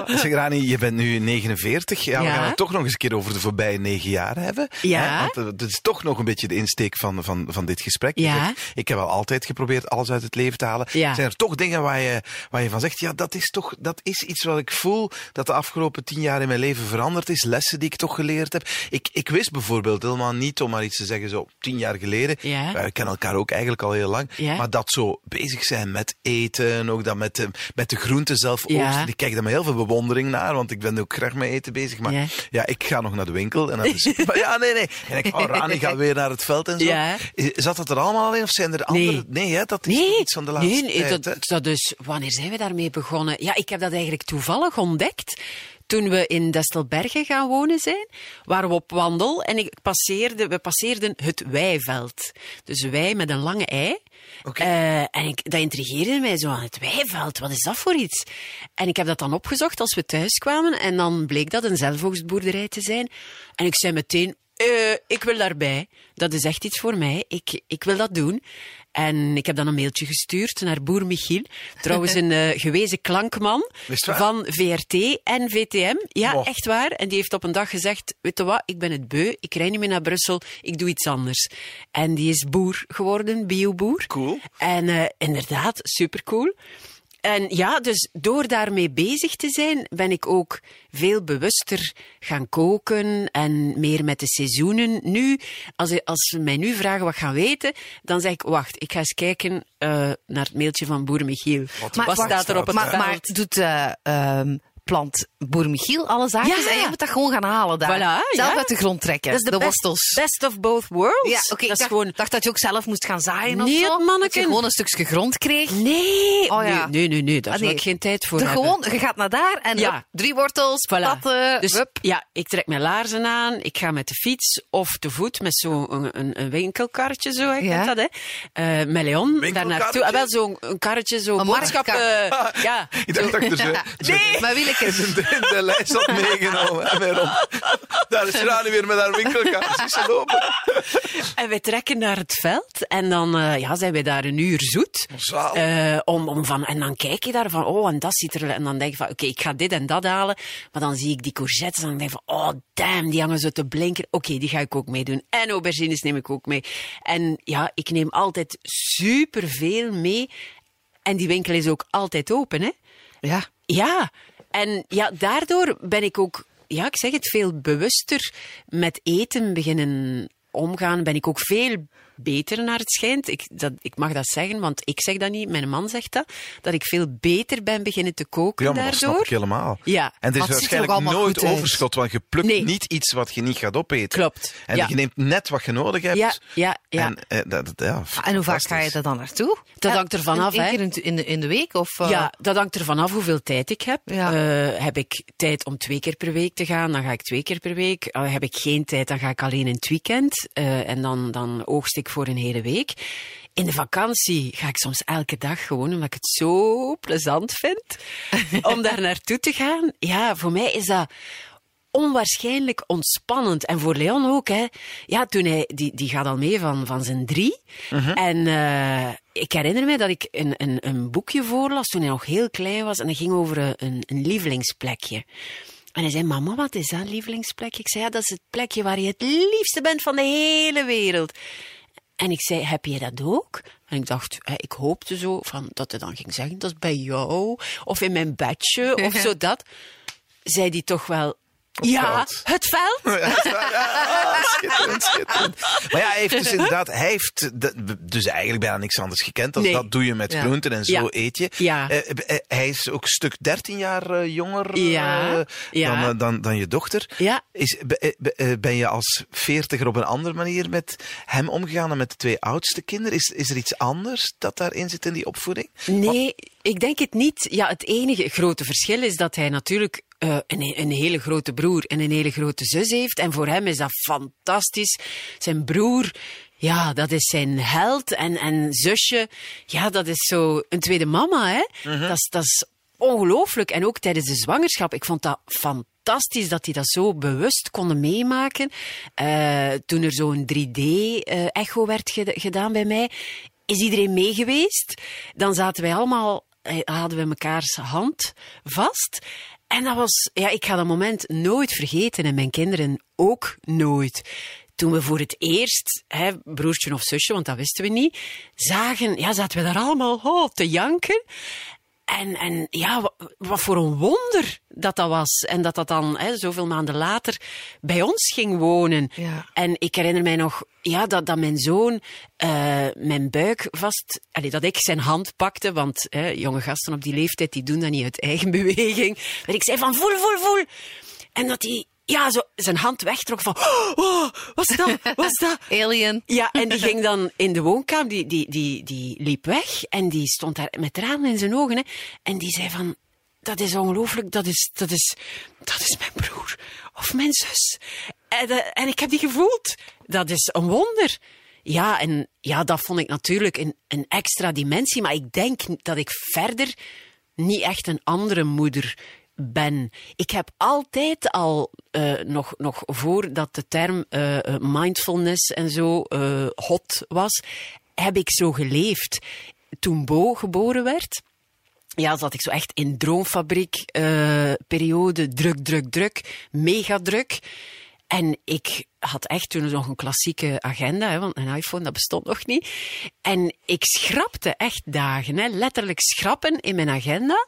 Zeg Rani, je bent nu 49. Ja, we gaan het toch nog eens een keer over de voorbije negen jaar hebben. Ja. Hè? Want eh, dat is toch nog een beetje de insteek van, van, van dit gesprek. Ja. zegt, ik heb wel altijd geprobeerd alles uit het leven te halen. Ja. Zijn er toch dingen waar je, waar je van zegt, ja, dat is toch dat is iets wat ik voel dat de afgelopen tien jaar in mijn leven veranderd is. Lessen die ik toch geleerd heb. Ik, ik wist bijvoorbeeld helemaal niet, om maar iets te zeggen, zo tien jaar geleden. Ja. We kennen elkaar ook eigenlijk al heel lang. Ja. Maar dat zo bezig zijn met eten, ook dat met de, met de groenten zelf Ja. Ik kijk daar met heel veel bewondering naar, want ik ben ook graag met eten bezig. Maar ja, Ja. ik ga nog naar de winkel en de super- Ja, nee, nee. En ik, oh, Rani gaat weer naar het veld en zo. Ja. Zat dat er allemaal in of zijn er andere? Nee. hè, dat is Nee, iets van de laatste nee, tijd. dat, dat dus, wanneer zijn we daarmee begonnen? Ja, ik heb dat eigenlijk toevallig ontdekt toen we in Destelbergen gaan wonen zijn, waren we op wandel en ik passeerde, we passeerden het weiveld. Dus wij met een lange ei. Eh, en ik, dat intrigeerde mij zo aan het weiveld. Wat is dat voor iets? En ik heb dat dan opgezocht als we thuis kwamen en dan bleek dat een zelfoogstboerderij te zijn. En ik zei meteen, eh, ik wil daarbij. Dat is echt iets voor mij. Ik, ik wil dat doen. En ik heb dan een mailtje gestuurd naar boer Michiel. Trouwens een eh, gewezen klankman van VRT en VTM. Ja, echt waar. En die heeft op een dag gezegd, weet je wat, ik ben het beu, ik rij niet meer naar Brussel, ik doe iets anders. En die is boer geworden, bioboer. Cool. En eh, inderdaad, supercool. En ja, dus door daarmee bezig te zijn, ben ik ook veel bewuster gaan koken en meer met de seizoenen. Nu, als, je- als ze mij nu vragen wat gaan we eten, dan zeg ik, wacht, ik ga eens kijken eh, naar het mailtje van boer Michiel. Wat, Maar- staat er op het maar doet eh, ehm, plant boer Michiel alle zaakjes Ja. en je moet dat gewoon gaan halen daar. Voilà, Zelf ja. uit de grond trekken, Dat is de, de best, wortels. best of both worlds. Ja, oké. dat ik is dacht, gewoon... dacht dat je ook zelf moest gaan zaaien of Nee, zo. Dat je gewoon een stukje grond kreeg. Nee, Oh ja. nee, nee, nee, nee, daar Ah, nee. ik geen tijd voor hebben. gewoon, je gaat naar daar en Ja. hup, drie wortels, Voilà. dus hup. ja, ik trek mijn laarzen aan, ik ga met de fiets of te voet met zo'n een, een, een winkelkarretje, zo heet Ja. dat, hè. Eh met Leon daar Winkelkarretje? naartoe. Ah, wel zo'n een karretje, zo'n Een boodschappen. ja, Ik dacht dat ik er zo, Nee. Maar. In de, in de lijst had meegenomen. En. Daar is Rani weer met haar winkelkaart. Zie ze lopen. En wij trekken naar het veld en dan eh, ja, zijn wij daar een uur zoet. Eh, om, om van, en dan kijk je daar van, oh, en dat ziet er... En dan denk je van, oké, ik ga dit en dat halen. Maar dan zie ik die courgettes en dan denk ik van, oh, damn, die hangen zo te blinken. Oké, die ga ik ook meedoen. En aubergines neem ik ook mee. En ja, ik neem altijd superveel mee. En die winkel is ook altijd open, hè. Ja. Ja, en ja, daardoor ben ik ook, ja, ik zeg het, veel bewuster met eten beginnen omgaan. Ben ik ook veel beter naar het schijnt. Ik, dat, ik mag dat zeggen, want ik zeg dat niet, mijn man zegt dat. Dat ik veel beter ben beginnen te koken Ja, maar dat snap daardoor. ik helemaal. Ja. En er is er waarschijnlijk nooit overschot, want je plukt Nee. niet iets wat je niet gaat opeten. Klopt, En ja. je neemt net wat je nodig hebt. Ja, ja, ja. En, eh, dat, dat- ja, En hoe vaak ga je daar dan naartoe? Dat Ja, hangt ervan af, Eén hè. keer in, de, in de week? Of, eh, Ja, dat hangt ervan af hoeveel tijd ik heb. Ja. Eh, heb ik tijd om twee keer per week te gaan, dan ga ik twee keer per week. Eh, heb ik geen tijd, dan ga ik alleen in het weekend. Eh, en dan, dan oogst ik voor een hele week. In de vakantie ga ik soms elke dag gewoon, omdat ik het zo plezant vind, om daar naartoe te gaan. Ja, voor mij is dat onwaarschijnlijk ontspannend. En voor Leon ook, hè. Ja, toen hij, die, die gaat al mee van, van zijn drie. En eh, ik herinner me dat ik een, een, een boekje voorlas toen hij nog heel klein was. En dat ging over een, een, een lievelingsplekje. En hij zei, mama, wat is dat lievelingsplekje? Ik zei, ja, dat is het plekje waar je het liefste bent van de hele wereld. En ik zei, heb je dat ook? En ik dacht, hè, ik hoopte zo van, dat hij dan ging zeggen, dat is bij jou. Of in mijn bedje, of zo dat. Zei die toch wel, ja, veld. het veld. Ja, schitterend, schitterend. Maar ja, hij heeft dus inderdaad, hij heeft de- dus eigenlijk bijna niks anders gekend. Nee. dat doe je met Ja. groenten en zo Ja. eet je. Ja. Eh, eh, hij is ook een stuk 13 jaar eh, jonger eh. Dan, eh, dan, dan je dochter. Is, be- eh, be- eh, ben je als veertiger op een andere manier met hem omgegaan en met de twee oudste kinderen? Is, is er iets anders dat daarin zit in die opvoeding? Nee, ik denk het niet. Ja, het enige grote verschil is dat hij natuurlijk eh, een, een hele grote broer en een hele grote zus heeft. En voor hem is dat fantastisch. Zijn broer, ja, dat is zijn held. En, en zusje, ja, dat is zo een tweede mama, hè. dat, is, dat is ongelooflijk. En ook tijdens de zwangerschap, ik vond dat fantastisch dat die dat zo bewust konden meemaken. Eh, toen er zo'n 3D-echo werd ged- gedaan bij mij, is iedereen mee geweest. Dan zaten wij allemaal, eh, hadden we mekaars hand vast. En dat was, ja, ik ga dat moment nooit vergeten en mijn kinderen ook nooit. Toen we voor het eerst, hè, broertje of zusje, want dat wisten we niet, zagen, ja, zaten we daar allemaal oh, te janken. En, en ja, wa- wat voor een wonder dat dat was. En dat dat dan hè, zoveel maanden later bij ons ging wonen. Ja. En ik herinner mij nog ja, dat, dat mijn zoon eh, mijn buik vast... Allee, dat ik zijn hand pakte, want hè, jonge gasten op die leeftijd die doen dat niet uit eigen beweging. Dat ik zei van voel, voel, voel. En dat hij ja, zo zijn hand wegtrok van... Oh, wat is dat? Wat is dat? Alien. Ja, en die ging dan in de woonkamer, die, die, die, die liep weg en die stond daar met tranen in zijn ogen. Hè, en die zei van, dat is ongelooflijk, dat is, dat, is, dat is mijn broer of mijn zus. En, eh, en ik heb die gevoeld. Dat is een wonder. Ja, en ja, dat vond ik natuurlijk een, een extra dimensie. Maar ik denk dat ik verder niet echt een andere moeder ben. Ik heb altijd al, eh, nog, nog voordat de term eh, eh, mindfulness en zo hot was, heb ik zo geleefd. Toen Bo geboren werd, ja, zat ik zo echt in droomfabriek periode, druk, druk, druk, mega druk. En ik had echt toen nog een klassieke agenda, hè, want een iPhone dat bestond nog niet. En ik schrapte echt dagen, hè, letterlijk schrappen in mijn agenda.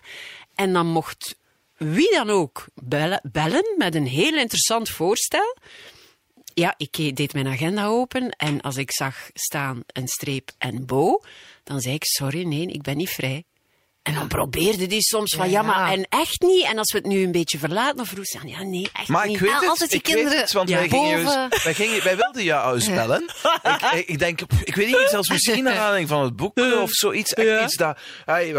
En dan mocht wie dan ook bellen, met een heel interessant voorstel. Ja, ik deed mijn agenda open en als ik zag staan een streep en bo, dan zei ik, sorry, nee, ik ben niet vrij. En dan probeerde die soms van, ja, Ja. maar en echt niet. En als we het nu een beetje verlaten, of vroeg ze dan, ja, nee, echt Maar niet. ik weet het, altijd die ik weet kinderen het, want Ja. wij, gingen juist- wij, gingen, wij wilden jou bellen. ik, ik, ik denk, ik weet niet, zelfs misschien naar aanleiding van het boek of zoiets. Echt Ja. iets dat, hey,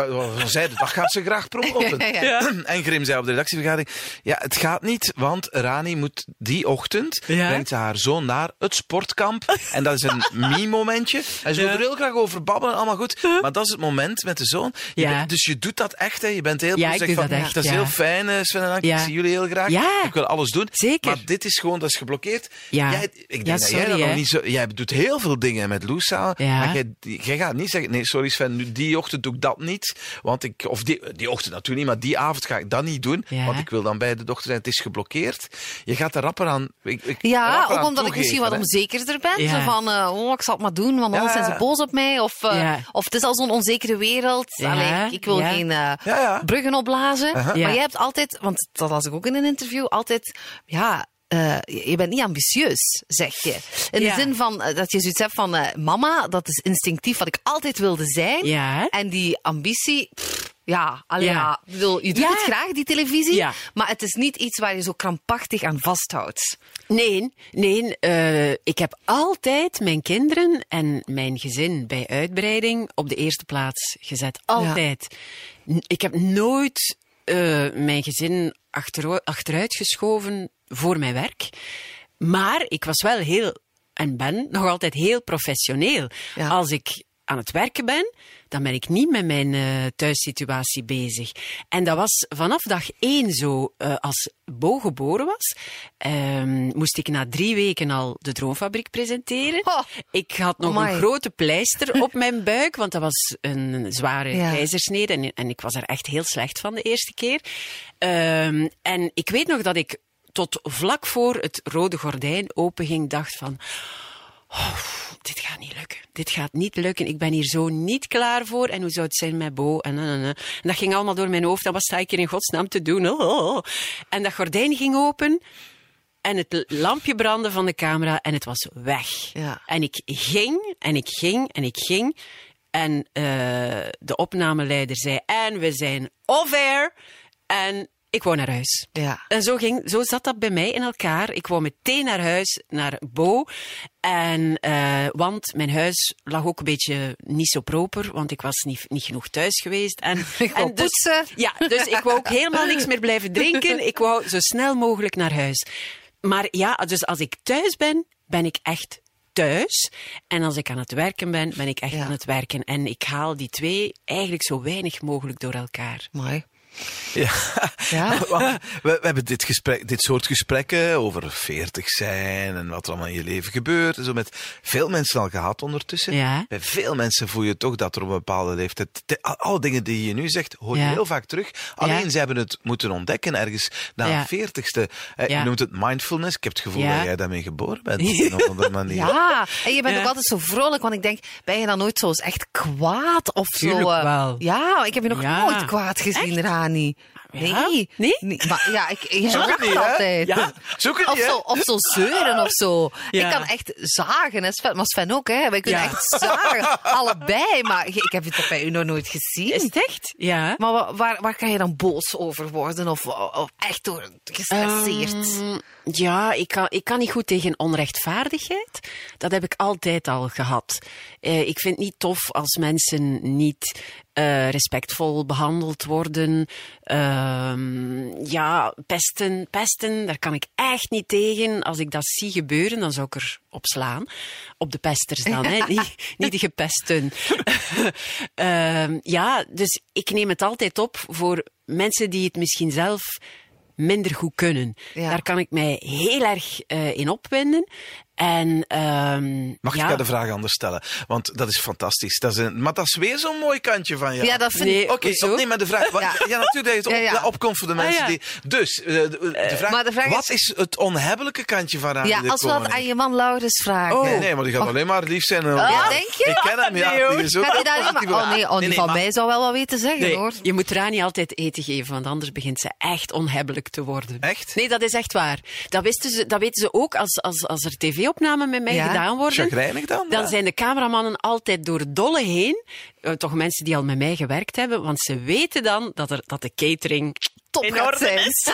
zeiden, dat gaat ze graag promoten. Ja. En Grim zei op de redactievergadering, ja, het gaat niet, want Rani moet die ochtend, Ja. brengt ze haar zoon naar het sportkamp. En dat is een me-momentje. En ze wil er heel graag over babbelen, allemaal goed. Maar dat is het moment met de zoon. Je Ja. Dus je doet dat echt, hè. Je bent heel Ja, ik van, dat echt, Dat is ja. heel fijn, eh, Sven en Anke. Ja. Ik zie jullie heel graag. Ja. Ik wil alles doen. Zeker. Maar dit is gewoon, dat is geblokkeerd. Ja. Jij, ik denk Ja, dat jij dat nog niet zo... Jij doet heel veel dingen met Loes samen. Maar jij, jij gaat niet zeggen, nee, sorry Sven, nu, die ochtend doe ik dat niet. Want ik... Of die, die ochtend natuurlijk niet, maar die avond ga ik dat niet doen. Ja. Want ik wil dan bij de dochter zijn. Het is geblokkeerd. Je gaat er rapper aan... Ik, ik, Ja, rapper ook aan omdat ik misschien wat hè. onzekerder ben. Zo van, eh, oh, ik zal het maar doen, want anders Ja. zijn ze boos op mij. Of, eh, Ja. of het is al zo'n onzekere wereld. Ja, Allee, ik wil ja. geen eh, Ja, ja. bruggen opblazen. Maar jij hebt altijd, want dat las ik ook in een interview, altijd, ja... eh, je bent niet ambitieus, zeg je. In Ja. de zin van eh, dat je zoiets hebt van eh, mama, dat is instinctief wat ik altijd wilde zijn. Ja? En die ambitie, pff, ja, allee, Ja. ja. Ik bedoel, je doet Ja. het graag, die televisie. Ja. Maar het is niet iets waar je zo krampachtig aan vasthoudt. Nee, nee. ik heb altijd mijn kinderen en mijn gezin bij uitbreiding op de eerste plaats gezet. Altijd. Ik heb nooit eh, mijn gezin achteru- achteruit geschoven voor mijn werk. Maar ik was wel heel, en ben nog altijd heel professioneel. Ja. Als ik aan het werken ben, dan ben ik niet met mijn eh, thuissituatie bezig. En dat was vanaf dag één zo. Eh, als Bo geboren was, ehm, moest ik na drie weken al de Droomfabriek presenteren. Oh. Ik had nog Amai. een grote pleister op mijn buik, want dat was een zware Ja. keizersnede. En, en ik was er echt heel slecht van de eerste keer. Ehm, en ik weet nog dat ik tot vlak voor het rode gordijn openging, dacht van... Oh, dit gaat niet lukken. Dit gaat niet lukken. Ik ben hier zo niet klaar voor. En hoe zou het zijn met Bo? En, en, en, dat ging allemaal door mijn hoofd. En wat sta ik hier in godsnaam te doen? Oh, oh, oh. En dat gordijn ging open. En het lampje brandde van de camera. En het was weg. Ja. En ik ging, en ik ging, en ik ging. En eh, de opnameleider zei... En we zijn off-air. En ik wou naar huis. Ja. En zo, ging, zo zat dat bij mij in elkaar. Ik wou meteen naar huis, naar Bo. En, eh, want mijn huis lag ook een beetje niet zo proper, want ik was niet, niet genoeg thuis geweest. En, Ik en dus, poetsen. Ja, dus ik wou ook helemaal niks meer blijven drinken. Ik wou zo snel mogelijk naar huis. Maar ja, dus als ik thuis ben, ben ik echt thuis. En als ik aan het werken ben, ben ik echt Ja. aan het werken. En ik haal die twee eigenlijk zo weinig mogelijk door elkaar. Mooi. Ja. Ja. We, we hebben dit, gesprek, dit soort gesprekken over veertig zijn en wat er allemaal in je leven gebeurt. En zo met veel mensen al gehad ondertussen. Ja. Bij veel mensen voel je toch dat er op een bepaalde leeftijd... de- al- alle dingen die je nu zegt, hoor je Ja. heel vaak terug. Alleen Ja. ze hebben het moeten ontdekken ergens na Ja. een veertigste. Eh, Ja. Je noemt het mindfulness. Ik heb het gevoel Ja. dat jij daarmee geboren bent. Op een of andere manier. Ja, en je bent Ja. ook altijd zo vrolijk, want ik denk, ben je dan nooit zo eens echt kwaad of zo? Tuurlijk eh? wel. Ja, ik heb je nog Ja. nooit kwaad gezien, Nee. Ja? Nee? Maar ja, ik, je Zoek het niet, altijd. Ja. Zoek het Of niet, zo, of zo zeuren of zo. Ja. Ik kan echt zagen, hè, Sven, maar Sven ook, hè. Wij kunnen echt zagen, allebei. Maar ik heb het bij u nog nooit gezien. Is het echt? Ja. Maar wa- waar, waar kan je dan boos over worden? Of, of echt door gestresseerd? Ehm, ja, ik kan, ik kan niet goed tegen onrechtvaardigheid. Dat heb ik altijd al gehad. Eh, ik vind het niet tof als mensen niet eh, respectvol behandeld worden. Ehm, ja, pesten, pesten, daar kan ik echt niet tegen. Als ik dat zie gebeuren, dan zou ik er op slaan. Op de pesters dan, hè? niet, niet de gepesten. Ehm, ja, dus ik neem het altijd op voor mensen die het misschien zelf minder goed kunnen. Ja. Daar kan ik mij heel erg eh, in opwinden. En, ehm, Mag ja. ik jou de vraag anders stellen? Want dat is fantastisch. Dat is een, maar dat is weer zo'n mooi kantje van jou. Ja, dat vind Nee, ik... Oké, opneem maar de vraag. Ja. Ja, natuurlijk dat je het op, Ja, ja. opkomt voor de mensen Ah, ja. die. Dus, eh, de, de vraag, maar de vraag wat is- is... het onhebbelijke kantje van Radio Ja, als we dat aan je man Laurens vragen. Nee, nee, maar die gaat alleen maar lief zijn. en- Ja, denk je? Ik ken hem, ja. Nee, die is ook niet maar... Oh nee, oh, die nee, van maar- mij zou wel wat weten zeggen, Nee, hoor. je moet Rani altijd eten geven, want anders begint ze echt onhebbelijk te worden. Echt? Nee, dat is echt waar. Dat, wisten ze, dat weten ze ook als, als, als er tv-opnamen met mij Ja? gedaan worden. Dan? Dan Ja. zijn de cameramannen altijd door dolle heen. Eh, toch mensen die al met mij gewerkt hebben. Want ze weten dan dat, er, dat de catering Top in gaat orde zijn. is.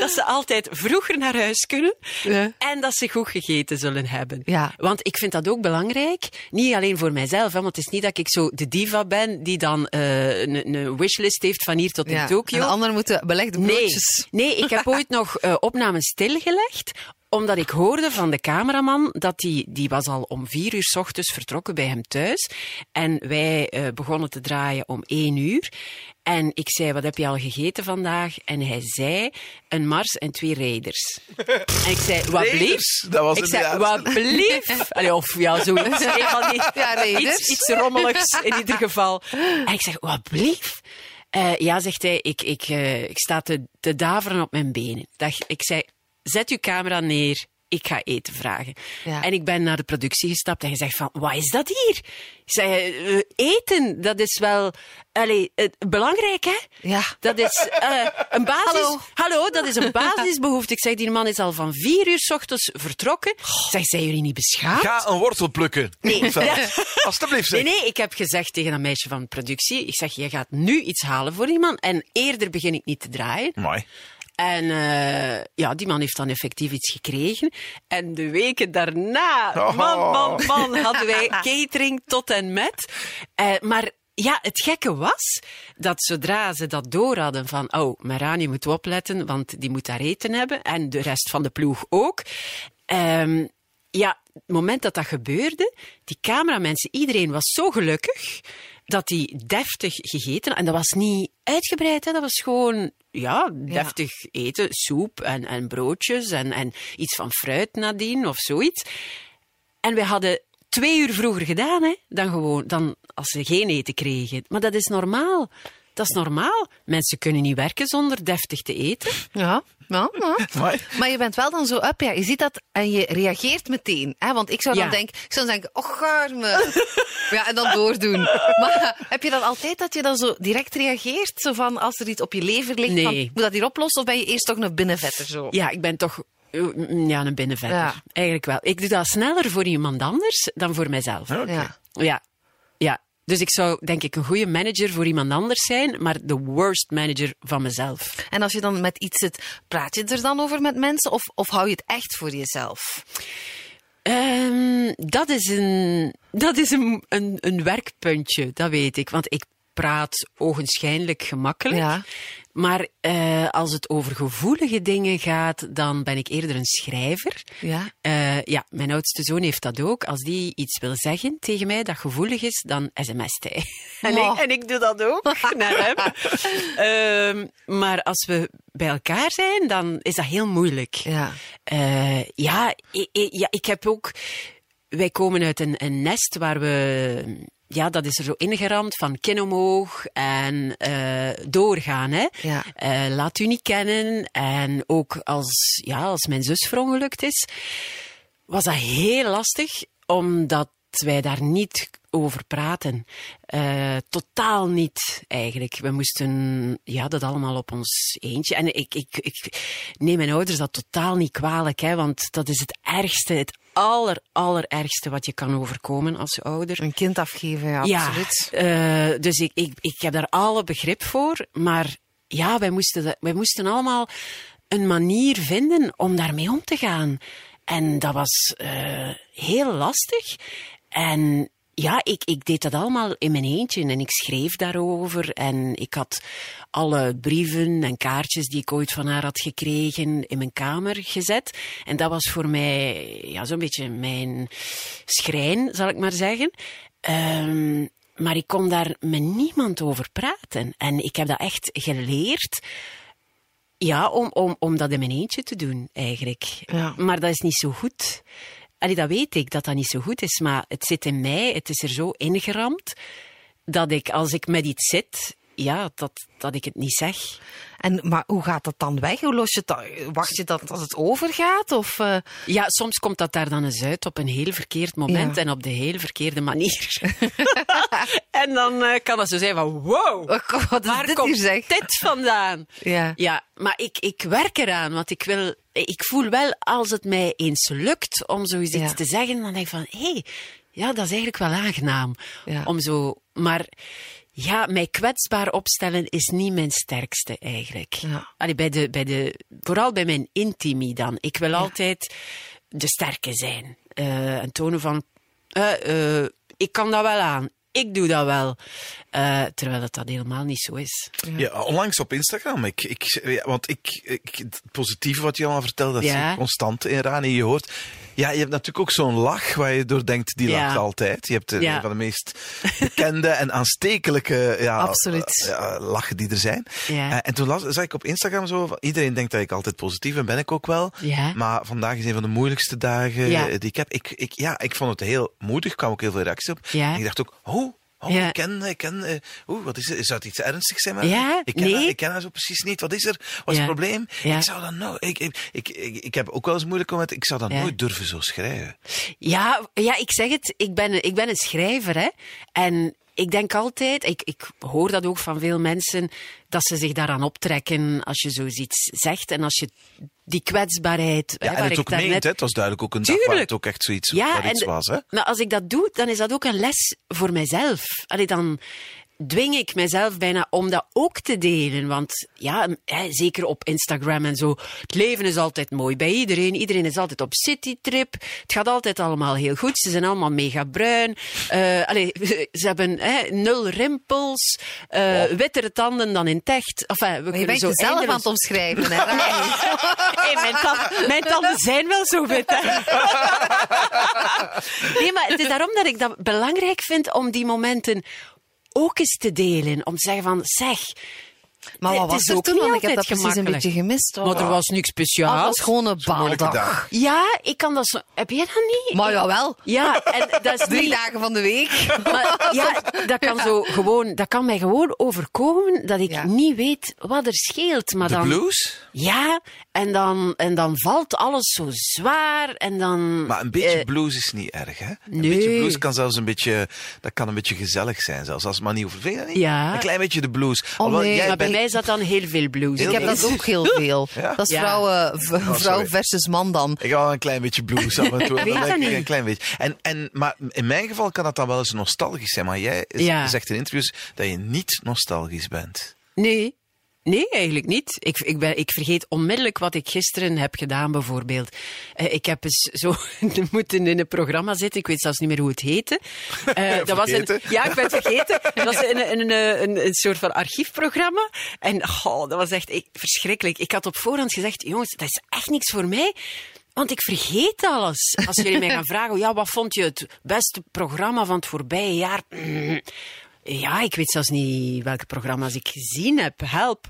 dat ze altijd vroeger naar huis kunnen. Ja. En dat ze goed gegeten zullen hebben. Ja. Want ik vind dat ook belangrijk. Niet alleen voor mijzelf. Hè, want het is niet dat ik zo de diva ben die dan eh, een, een wishlist heeft van hier tot in. Tokio. En de anderen moeten belegde Nee, broodjes. nee, ik heb ooit nog eh, opnames stilgelegd omdat ik hoorde van de cameraman dat die, die was al om vier uur 's ochtends vertrokken bij hem thuis. En wij eh, begonnen te draaien om één uur. En ik zei, wat heb je al gegeten vandaag? En hij zei, een Mars en twee Raiders. en ik zei, wat blief? Dat was Ik zei, wat blief? Allee, of ja, die, Ja, iets, iets rommeligs in ieder geval. En ik zeg, wat blief? Eh, ja, zegt hij, ik, ik, eh, ik sta te, te daveren op mijn benen. Dag, ik zei, zet uw camera neer. Ik ga eten vragen. Ja. En ik ben naar de productie gestapt en gezegd van, wat is dat hier? Ik zei, eh, eten, dat is wel allee, eh, belangrijk, hè? Ja. Dat is eh, een basis... Hallo. dat is een basisbehoefte. Ik zeg, die man is al van vier uur 's ochtends vertrokken. Ik zeg, zijn jullie niet beschaamd? Ga een wortel plukken. Nee. Alsjeblieft, zeg. Nee, nee, ik heb gezegd tegen dat meisje van productie, ik zeg, je gaat nu iets halen voor die man en eerder begin ik niet te draaien. Mooi. En eh, ja, die man heeft dan effectief iets gekregen. En de weken daarna, Oh. man, man, man, hadden wij catering tot en met. Eh, maar ja, het gekke was dat zodra ze dat door hadden van, oh, Marani moet opletten, want die moet daar eten hebben. En de rest van de ploeg ook. Ehm, ja, het moment dat dat gebeurde, die cameramensen, iedereen was zo gelukkig dat die deftig gegeten. En dat was niet uitgebreid, hè. dat was gewoon ja, deftig eten. Soep en, en broodjes en, en iets van fruit nadien of zoiets. En we hadden twee uur vroeger gedaan hè, dan, gewoon, dan als ze geen eten kregen. Maar dat is normaal. Dat is normaal. Mensen kunnen niet werken zonder deftig te eten. Ja, ja, ja. Mooi. Maar je bent wel dan zo up, ja. Je ziet dat en je reageert meteen. Hè? Want ik zou dan Ja. denken, ik zou dan denken, oh garme. ja, en dan doordoen. Maar heb je dat altijd dat je dan zo direct reageert? Zo van, als er iets op je lever ligt, Nee. van, moet dat hier oplossen? Of ben je eerst toch een binnenvetter zo? Ja, ik ben toch mm, ja, een binnenvetter. Ja. Eigenlijk wel. Ik doe dat sneller voor iemand anders dan voor mijzelf. Oké. Ja. Ja, ja. Dus ik zou denk ik een goede manager voor iemand anders zijn, maar de worst manager van mezelf. En als je dan met iets zit, praat je er dan over met mensen? Of, of hou je het echt voor jezelf? Ehm, dat is, een, dat is een, een, een werkpuntje, dat weet ik. Want ik praat ogenschijnlijk gemakkelijk. Ja. Maar eh, als het over gevoelige dingen gaat, dan ben ik eerder een schrijver. Ja. Eh, ja, mijn oudste zoon heeft dat ook. Als die iets wil zeggen tegen mij dat gevoelig is, dan sms't hij. En, Oh. ik, en ik doe dat ook naar hem. Ehm, maar als we bij elkaar zijn, dan is dat heel moeilijk. Ja. Eh, ja, ik, ik- ja, ik heb ook. Wij komen uit een, een nest waar we. Ja, dat is er zo ingeramd van kin omhoog en eh, doorgaan. Hè? Ja. Eh, laat u niet kennen. En ook als, ja, als mijn zus verongelukt is, was dat heel lastig, omdat wij daar niet over praten. Eh, totaal niet, eigenlijk. We moesten ja, dat allemaal op ons eentje. En ik, ik, ik neem mijn ouders dat totaal niet kwalijk, hè, want dat is het ergste, het aller, allerergste wat je kan overkomen als ouder. Een kind afgeven, ja, Ja, absoluut. eh, dus ik, ik, ik heb daar alle begrip voor. Maar ja, wij moesten, dat- wij moesten allemaal een manier vinden om daarmee om te gaan. En dat was eh, heel lastig. En ja, ik, ik deed dat allemaal in mijn eentje en ik schreef daarover. En ik had alle brieven en kaartjes die ik ooit van haar had gekregen in mijn kamer gezet. En dat was voor mij ja, zo'n beetje mijn schrijn, zal ik maar zeggen. Ehm, maar ik kon daar met niemand over praten. En ik heb dat echt geleerd. Ja, om, om, om dat in mijn eentje te doen, eigenlijk. Ja. Maar dat is niet zo goed. Allee, dat weet ik, dat dat niet zo goed is. Maar het zit in mij, het is er zo ingeramd, dat ik, als ik met iets zit, ja, dat, dat ik het niet zeg. En, maar hoe gaat dat dan weg? Hoe los je dat? Wacht je dat als het overgaat? Of, eh, Ja, soms komt dat daar dan eens uit op een heel verkeerd moment Ja. en op de heel verkeerde manier. en dan eh, kan het zo zijn van, wow, wat is waar dit komt dit vandaan? Ja. Ja, maar ik, ik werk eraan, want ik wil, ik voel wel als het mij eens lukt om zoiets Ja. te zeggen, dan denk ik van, hé, hey, ja, dat is eigenlijk wel aangenaam. Ja. Om zo, maar ja, mij kwetsbaar opstellen is niet mijn sterkste eigenlijk. Ja. Allee, bij de, bij de, vooral bij mijn intimie dan. Ik wil altijd de sterke zijn. Eh, en tonen van, eh, eh, ik kan dat wel aan. Ik doe dat wel. Eh, terwijl dat, dat helemaal niet zo is. Ja, onlangs op Instagram. Ik, ik, ja, want ik, ik, het positieve wat je allemaal vertelt, dat Ja. is constant in Rani. Je hoort. Ja, je hebt natuurlijk ook zo'n lach waar je door denkt, die Ja. lacht altijd. Je hebt eh, Ja. een van de meest bekende en aanstekelijke ja, eh, ja, lachen die er zijn. Eh, en toen las, zag ik op Instagram zo, iedereen denkt dat ik altijd positief ben, ben ik ook wel. Maar vandaag is een van de moeilijkste dagen die ik heb. Ik, ik, ja, ik vond het heel moedig, kwam ook heel veel reacties op. En ik dacht ook, oh, oh Ja. ik ken, ik ken, eh, oeh, wat is het? Zou het iets ernstigs zijn? met Ja, ik ken, nee. haar, ik ken haar zo precies niet. Wat is er? Wat is Ja. het probleem? Ik zou dat nou, ik, ik, ik, ik, ik heb ook wel eens moeilijk om het, ik zou dat nooit durven zo schrijven. Ja, ja, ik zeg het, ik ben, ik ben een schrijver. Hè? En ik denk altijd, ik, ik hoor dat ook van veel mensen, dat ze zich daaraan optrekken als je zoiets zegt. En als je die kwetsbaarheid... hè, Ja, en het ook meent? Het was duidelijk ook een dag waar Tuurlijk. het ook echt zoiets, Ja, waar iets was, hè? Maar als ik dat doe, dan is dat ook een les voor mijzelf. Allee, dan dwing ik mezelf bijna om dat ook te delen. Want ja, hè, zeker op Instagram en zo. Het leven is altijd mooi bij iedereen. Iedereen is altijd op citytrip. Het gaat altijd allemaal heel goed. Ze zijn allemaal mega bruin. Eh allee, ze hebben hè, nul rimpels. eh Wittere tanden dan in het echt. Enfin, we Maar je bent zo jezelf aan eindeloos- het omschrijven, hè? Hey, mijn, tanden, mijn tanden zijn wel zo wit, hè. Nee, maar het is daarom dat ik dat belangrijk vind om die momenten ook eens te delen. Om te zeggen van, zeg... Maar wat Het was is er ook toen? niet Want ik heb dat precies een gemakkelijk. beetje gemist. hoor. Maar er was niks Oh, dat speciaals. was gewoon een baaldag. dag. Ja, ik kan dat zo... Heb jij dat niet? Maar jawel. Ja, en dat is Drie niet... dagen van de week. Maar, ja, dat kan, zo gewoon, dat kan mij gewoon overkomen dat ik Ja. niet weet wat er scheelt. Maar De dan, blues? Ja, en dan, en dan valt alles zo zwaar en dan... Maar een beetje eh, blues is niet erg, hè? Een nee. beetje blues kan zelfs een beetje, dat kan een beetje gezellig zijn, zelfs als het maar niet over vind je dat niet? Ja. Een klein beetje de blues. Oh, Alhoewel, nee. jij maar bij mij is dat dan heel veel blues. Ik heb dat ook heel veel. Ja? Dat is Ja. v- vrouw versus man dan. Ik hou wel een klein beetje blues af en toe. Ik weet Dan dat niet. Een klein beetje. En, en, maar in mijn geval kan dat dan wel eens nostalgisch zijn. Maar jij zegt in interviews dat je niet nostalgisch bent. Nee. Nee, eigenlijk niet. Ik, ik, ben, ik vergeet onmiddellijk wat ik gisteren heb gedaan, bijvoorbeeld. Eh, ik heb eens zo moeten in een programma zitten. Ik weet zelfs niet meer hoe het heette. Eh, dat was een, ja, ik ben het vergeten. Dat was een, een, een, een, een soort van archiefprogramma. En oh, dat was echt ik, verschrikkelijk. Ik had op voorhand gezegd, jongens, dat is echt niks voor mij. Want ik vergeet alles. Als jullie mij gaan vragen, ja, wat vond je het beste programma van het voorbije jaar? Ja, ik weet zelfs niet welke programma's ik gezien heb. Help.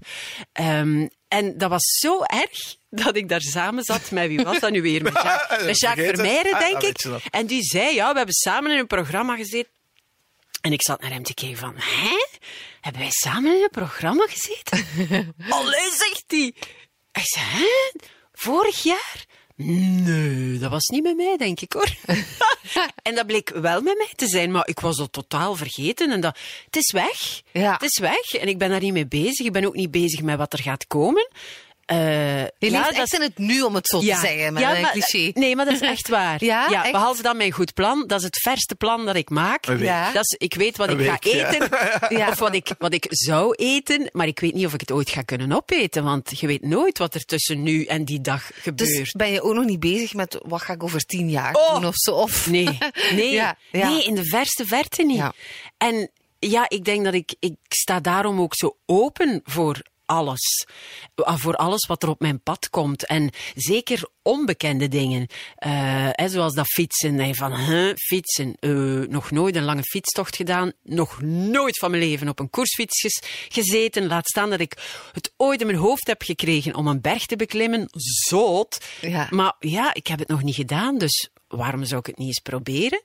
Ehm, en dat was zo erg dat ik daar samen zat met wie was dat nu weer? Met Jacques, met Jacques. Vermeijren, Ah, denk ik. En die zei, ja, we hebben samen in een programma gezeten. En ik zat naar hem te kijken van, hè? Hebben wij samen in een programma gezeten? Allee, zegt hij. Ik zei, hè? Vorig jaar? Nee, dat was niet met mij, denk ik hoor. en dat bleek wel met mij te zijn, maar ik was dat totaal vergeten. En dat, het is weg. Ja. Het is weg. En ik ben daar niet mee bezig. Ik ben ook niet bezig met wat er gaat komen. Eh, Je ja, leeft dat echt is- in het nu, om het zo te zeggen, met een maar- cliché. Nee, maar dat is echt waar. Ja, echt? behalve dan mijn goed plan. Dat is het verste plan dat ik maak. Dat is, ik weet wat Een ik ga week, eten. Ja. Of wat ik, wat ik zou eten. Maar ik weet niet of ik het ooit ga kunnen opeten. Want je weet nooit wat er tussen nu en die dag gebeurt. Dus ben je ook nog niet bezig met wat ga ik over tien jaar Oh. doen of zo? Of... Nee, nee, Ja, ja. nee, in de verste verte niet. Ja. En ja, ik denk dat ik, ik sta daarom ook zo open voor alles. Ah, Voor alles wat er op mijn pad komt. En zeker onbekende dingen. Eh, hè, zoals dat fietsen. En van, huh, fietsen. Eh, nog nooit een lange fietstocht gedaan. Nog nooit van mijn leven op een koersfiets gezeten. Laat staan dat ik het ooit in mijn hoofd heb gekregen om een berg te beklimmen. Zoot. Ja. Maar ja, ik heb het nog niet gedaan, dus waarom zou ik het niet eens proberen?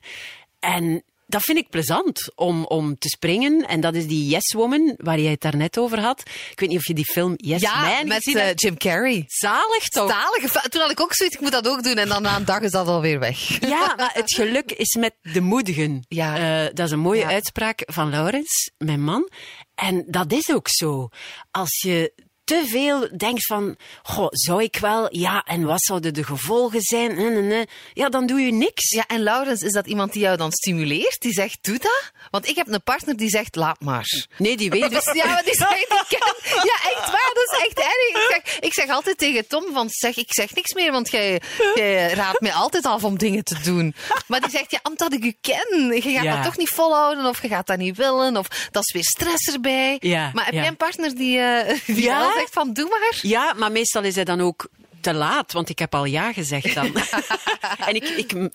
En dat vind ik plezant om, om te springen. En dat is die Yes Woman, waar jij het daarnet over had. Ik weet niet of je die film Yes Ja, Man met eh. Jim Carrey. Zalig toch? Zalige fa- Toen had ik ook zoiets, ik moet dat ook doen. En dan na een dag is dat alweer weg. Ja, maar het geluk is met de moedigen. Ja. Eh, dat is een mooie Ja. uitspraak van Laurens, mijn man. En dat is ook zo. Als je te veel denkt van, goh, zou ik wel? Ja, en wat zouden de gevolgen zijn? Nee, nee, nee. Ja, dan doe je niks. Ja, en Laurens, is dat iemand die jou dan stimuleert? Die zegt, doe dat? Want ik heb een partner die zegt, laat maar. Nee, die weet dus. Ja, maar die zegt, ik kan... Ja, echt waar, dat is echt erg. Ik zeg, ik zeg altijd tegen Tom van, zeg, ik zeg niks meer, want jij, jij raadt mij altijd af om dingen te doen. Maar die zegt, ja, omdat ik u ken, je gaat Ja. dat toch niet volhouden, of je gaat dat niet willen, of dat is weer stress erbij. Ja, maar heb ja. jij een partner die, eh, die Ja. Van, doe maar? Ja, maar meestal is hij dan ook te laat, want ik heb al ja gezegd dan. en ik,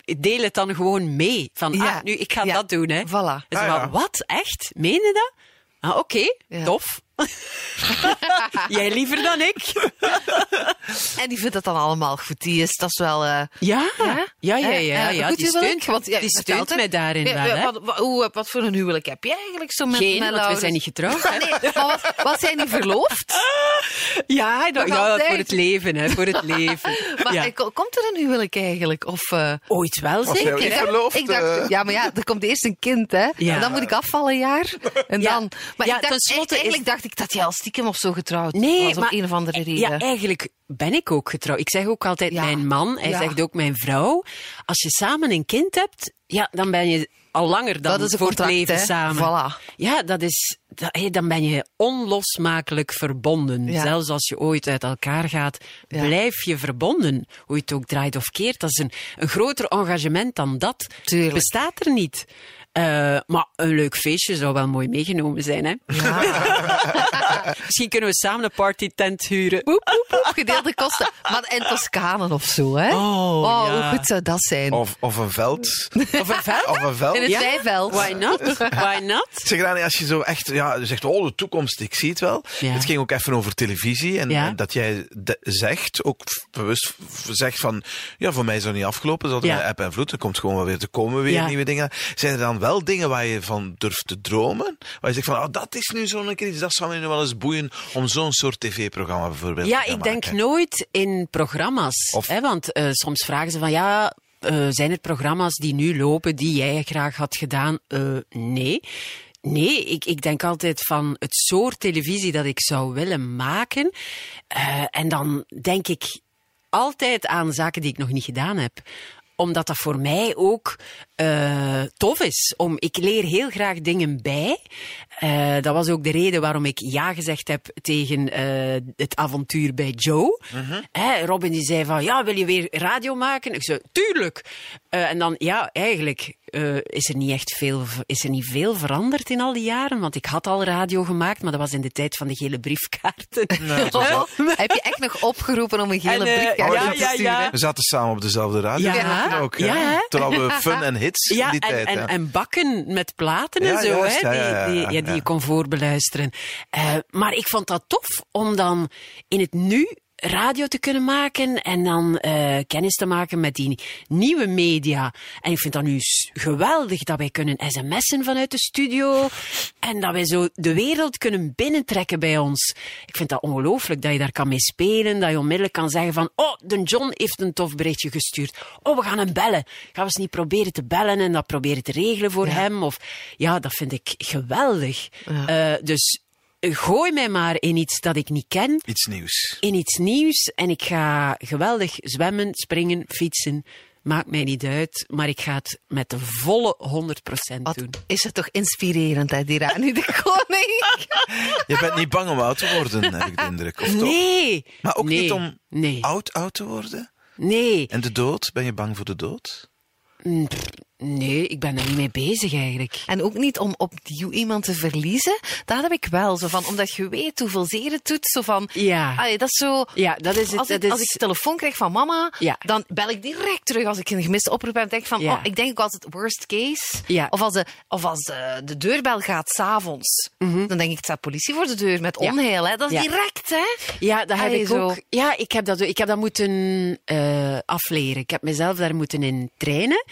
ik deel het dan gewoon mee. Van, Ja. ah, nu, ik ga Ja. dat doen, hè. Voilà. Ze Ah, ja. wat? Echt? Meen je dat? Ah, oké, Ja. tof. Jij liever dan ik. En die vindt het dan allemaal goed. Die is, dat is wel... eh, Ja, ja, ja, ja. Eh, ja, eh, ja, goed die steunt, Want, ja, die steunt mij daarin Ja, wel, hè. wat, wat, hoe, wat voor een huwelijk heb jij eigenlijk zo met, Geen, met want we zijn niet getrouwd. hè. Nee, maar wat, wat zijn die verloofd? Ja, dat- Nog ja, altijd. voor het leven, hè, voor het leven. Maar ja. komt er een huwelijk eigenlijk? Of, eh, Ooit wel, zeker. niet verloofd? ik dacht, ja, maar ja, er komt eerst een kind, hè? Ja. En dan moet ik afvallen een jaar. En Ja. dan, maar Ja, ik dacht, eigenlijk dacht ik dat jij al stiekem of zo getrouwd Nee, was, om maar- een of andere reden. Ja, eigenlijk ben ik ook getrouwd. Ik zeg ook altijd Ja. mijn man, hij Ja. zegt ook mijn vrouw. Als je samen een kind hebt, ja, dan ben je al langer dan Dat is een voor contract, het leven hè? samen. Voilà. Ja, dat is, dat, hé, dan ben je onlosmakelijk verbonden. Ja. Zelfs als je ooit uit elkaar gaat, Ja. blijf je verbonden. Hoe je het ook draait of keert. Dat is een, een groter engagement dan dat. Tuurlijk. Bestaat er niet. Eh, maar een leuk feestje zou wel mooi meegenomen zijn, hè? Misschien kunnen we samen een partytent huren. Boep, boep, boep, gedeelde kosten. Maar in Toscanen of zo, hè? Oh, hoe ja. goed zou dat zijn? Of, of een veld. Of een veld? Of een veld. In het Ja? weiveld. Why not? Why not? Zeg Rani, als je zo echt ja, je zegt, oh, de toekomst, ik zie het wel. Ja. Het ging ook even over televisie. En, Ja. en dat jij de- zegt, ook bewust zegt van, ja, voor mij is dat niet afgelopen. Dat Ja. ja. app en vloed, er komt gewoon wel weer te komen, weer Ja. nieuwe dingen. Zijn er dan wel dingen waar je van durft te dromen? Waar je zegt van, oh, dat is nu zo'n keer iets, dat zou me nu wel eens boeien om zo'n soort tv-programma bijvoorbeeld Ja, te gaan ik denk maken. nooit in programma's. Of- Hè, want eh, soms vragen ze van ja. eh, zijn er programma's die nu lopen die jij graag had gedaan? Eh, nee. Nee, ik, ik denk altijd van het soort televisie dat ik zou willen maken. En dan denk ik altijd aan zaken die ik nog niet gedaan heb omdat dat voor mij ook eh, tof is. Om, ik leer heel graag dingen bij. Eh, dat was ook de reden waarom ik ja gezegd heb tegen eh, het avontuur bij Joe. Hè, Robin die zei van, ja, wil je weer radio maken? Ik zei, tuurlijk. Eh, en dan, ja, eigenlijk eh, is, er niet echt veel, is er niet veel veranderd in al die jaren. Want ik had al radio gemaakt, maar dat was in de tijd van de gele briefkaarten. Oh, heb je echt nog opgeroepen om een gele En, eh, briefkaart ja, te ja, sturen? ja. We zaten samen op dezelfde radio. Ja. ook. Ja, hè? Terwijl we fun en hits in Ja, die en, tijd. en, ja. en bakken met platen Ja, en zo, juist, hè, ja, ja, die, ja, die, ja, die je kon voorbeluisteren. Eh, maar ik vond dat tof om dan in het nu radio te kunnen maken en dan eh, kennis te maken met die nieuwe media. En ik vind dat nu geweldig dat wij kunnen sms'en vanuit de studio en dat wij zo de wereld kunnen binnentrekken bij ons. Ik vind dat ongelooflijk dat je daar kan mee spelen, dat je onmiddellijk kan zeggen van oh, de John heeft een tof berichtje gestuurd. Oh, we gaan hem bellen. Gaan we eens niet proberen te bellen en dat proberen te regelen voor hem? Of, ja, dat vind ik geweldig. Eh, dus gooi mij maar in iets dat ik niet ken Iets nieuws. in iets nieuws en ik ga geweldig zwemmen, springen, fietsen. Maakt mij niet uit, maar ik ga het met de volle 100% Wat doen. is het toch inspirerend, hè, die Rani de Koning? Je bent niet bang om oud te worden, heb ik de indruk. Of toch? Nee! Maar ook nee. niet om Nee. oud oud te worden? Nee. En de dood? Ben je bang voor de dood? Mm, pff, Nee, ik ben er niet mee bezig eigenlijk. En ook niet om opnieuw iemand te verliezen. Dat heb ik wel. Zo van, omdat je weet hoeveel zeer het doet. Zo van, Ja. allee, dat is zo... Ja, dat is het. Als ik, dat is... als ik telefoon krijg van mama, Ja. dan bel ik direct terug als ik een gemiste oproep heb. En denk van, Ja. oh, ik denk ook altijd worst case. Ja. Of als de, of als de, de deurbel gaat s'avonds, dan denk ik, het staat politie voor de deur met onheil. Hè? Dat is direct, hè? Ja, dat heb Allee, ik zo. ook. Ja, ik heb dat, ik heb dat moeten eh, afleren. Ik heb mezelf daar moeten in trainen.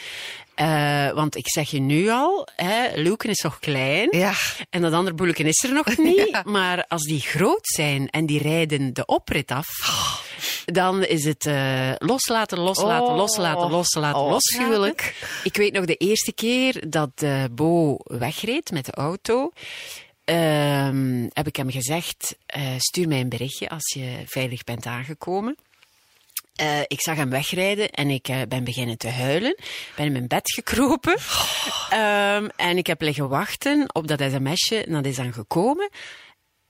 Eh, want ik zeg je nu al, hè, Luken is nog klein. Ja. En dat andere boeleken is er nog niet. Ja. Maar als die groot zijn en die rijden de oprit af, dan is het eh, loslaten, loslaten, Oh. loslaten, loslaten, Oh, afschuwelijk. Ik weet nog de eerste keer dat eh, Bo wegreed met de auto. ehm, heb ik hem gezegd, stuur mij een berichtje als je veilig bent aangekomen. Eh, ik zag hem wegrijden en ik eh, ben beginnen te huilen. Ben in mijn bed gekropen. Ehm, en ik heb liggen wachten op dat sms'je. En dat is dan gekomen.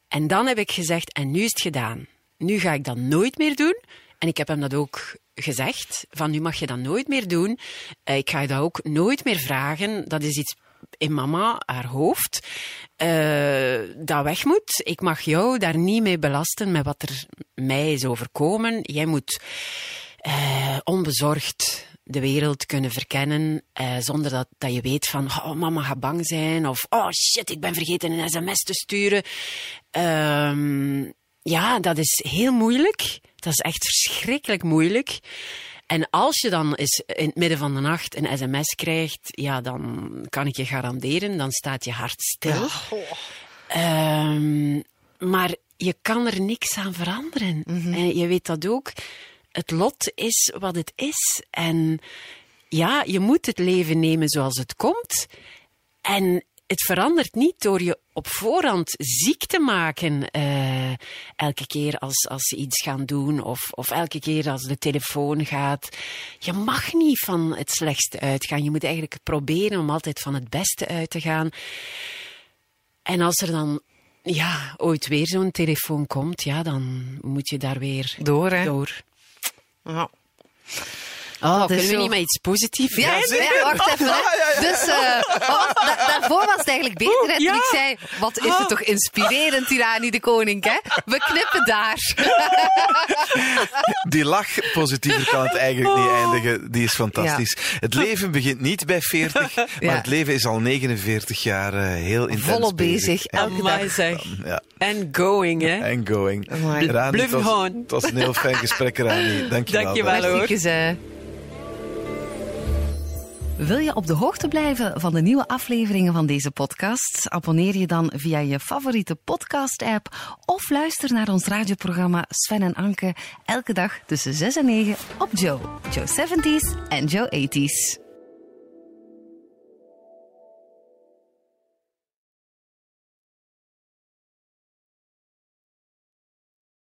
En dan heb ik gezegd, en nu is het gedaan. Nu ga ik dat nooit meer doen. En ik heb hem dat ook gezegd, van nu mag je dat nooit meer doen. Eh, ik ga je dat ook nooit meer vragen. Dat is iets in mama, haar hoofd, eh, dat weg moet. Ik mag jou daar niet mee belasten met wat er mij is overkomen. Jij moet eh, onbezorgd de wereld kunnen verkennen, eh, zonder dat, dat je weet van, oh, mama gaat bang zijn, of oh shit, ik ben vergeten een sms te sturen. Ehm, ja, dat is heel moeilijk. Dat is echt verschrikkelijk moeilijk. En als je dan eens in het midden van de nacht een sms krijgt, ja, dan kan ik je garanderen, dan staat je hart stil. Ehm, maar je kan er niks aan veranderen. En je weet dat ook. Het lot is wat het is. En ja, je moet het leven nemen zoals het komt. En het verandert niet door je op voorhand ziek te maken. eh, elke keer als, als ze iets gaan doen of, of elke keer als de telefoon gaat. Je mag niet van het slechtste uitgaan. Je moet eigenlijk proberen om altijd van het beste uit te gaan. En als er dan ja, ooit weer zo'n telefoon komt, ja, dan moet je daar weer Door, hè? door. Ja. Oh, is kunnen we zo- niet met iets positiefs Ja, zijn? ja, wacht even. hè. Dus eh, was- da- daarvoor was het eigenlijk beter. ja. ik zei, wat is het toch inspirerend, Tirani de Koning, hè? We knippen daar. Die lach, positiever kan het eigenlijk niet eindigen. Die is fantastisch. Het leven begint niet bij 40, maar Ja. het leven is al 49 jaar eh, heel intens Volop bezig, En, elke Amai, dag. zeg. ja, En going, hè? en going. Amai. Rani, het Blijven was, gaan. het was een heel fijn gesprek, Rani. Dank je wel. Dank je wel, hoor. Wil je op de hoogte blijven van de nieuwe afleveringen van deze podcast? Abonneer je dan via je favoriete podcast-app of luister naar ons radioprogramma Sven en Anke elke dag tussen 6 en 9 op Joe. Joe 70s en Joe 80s.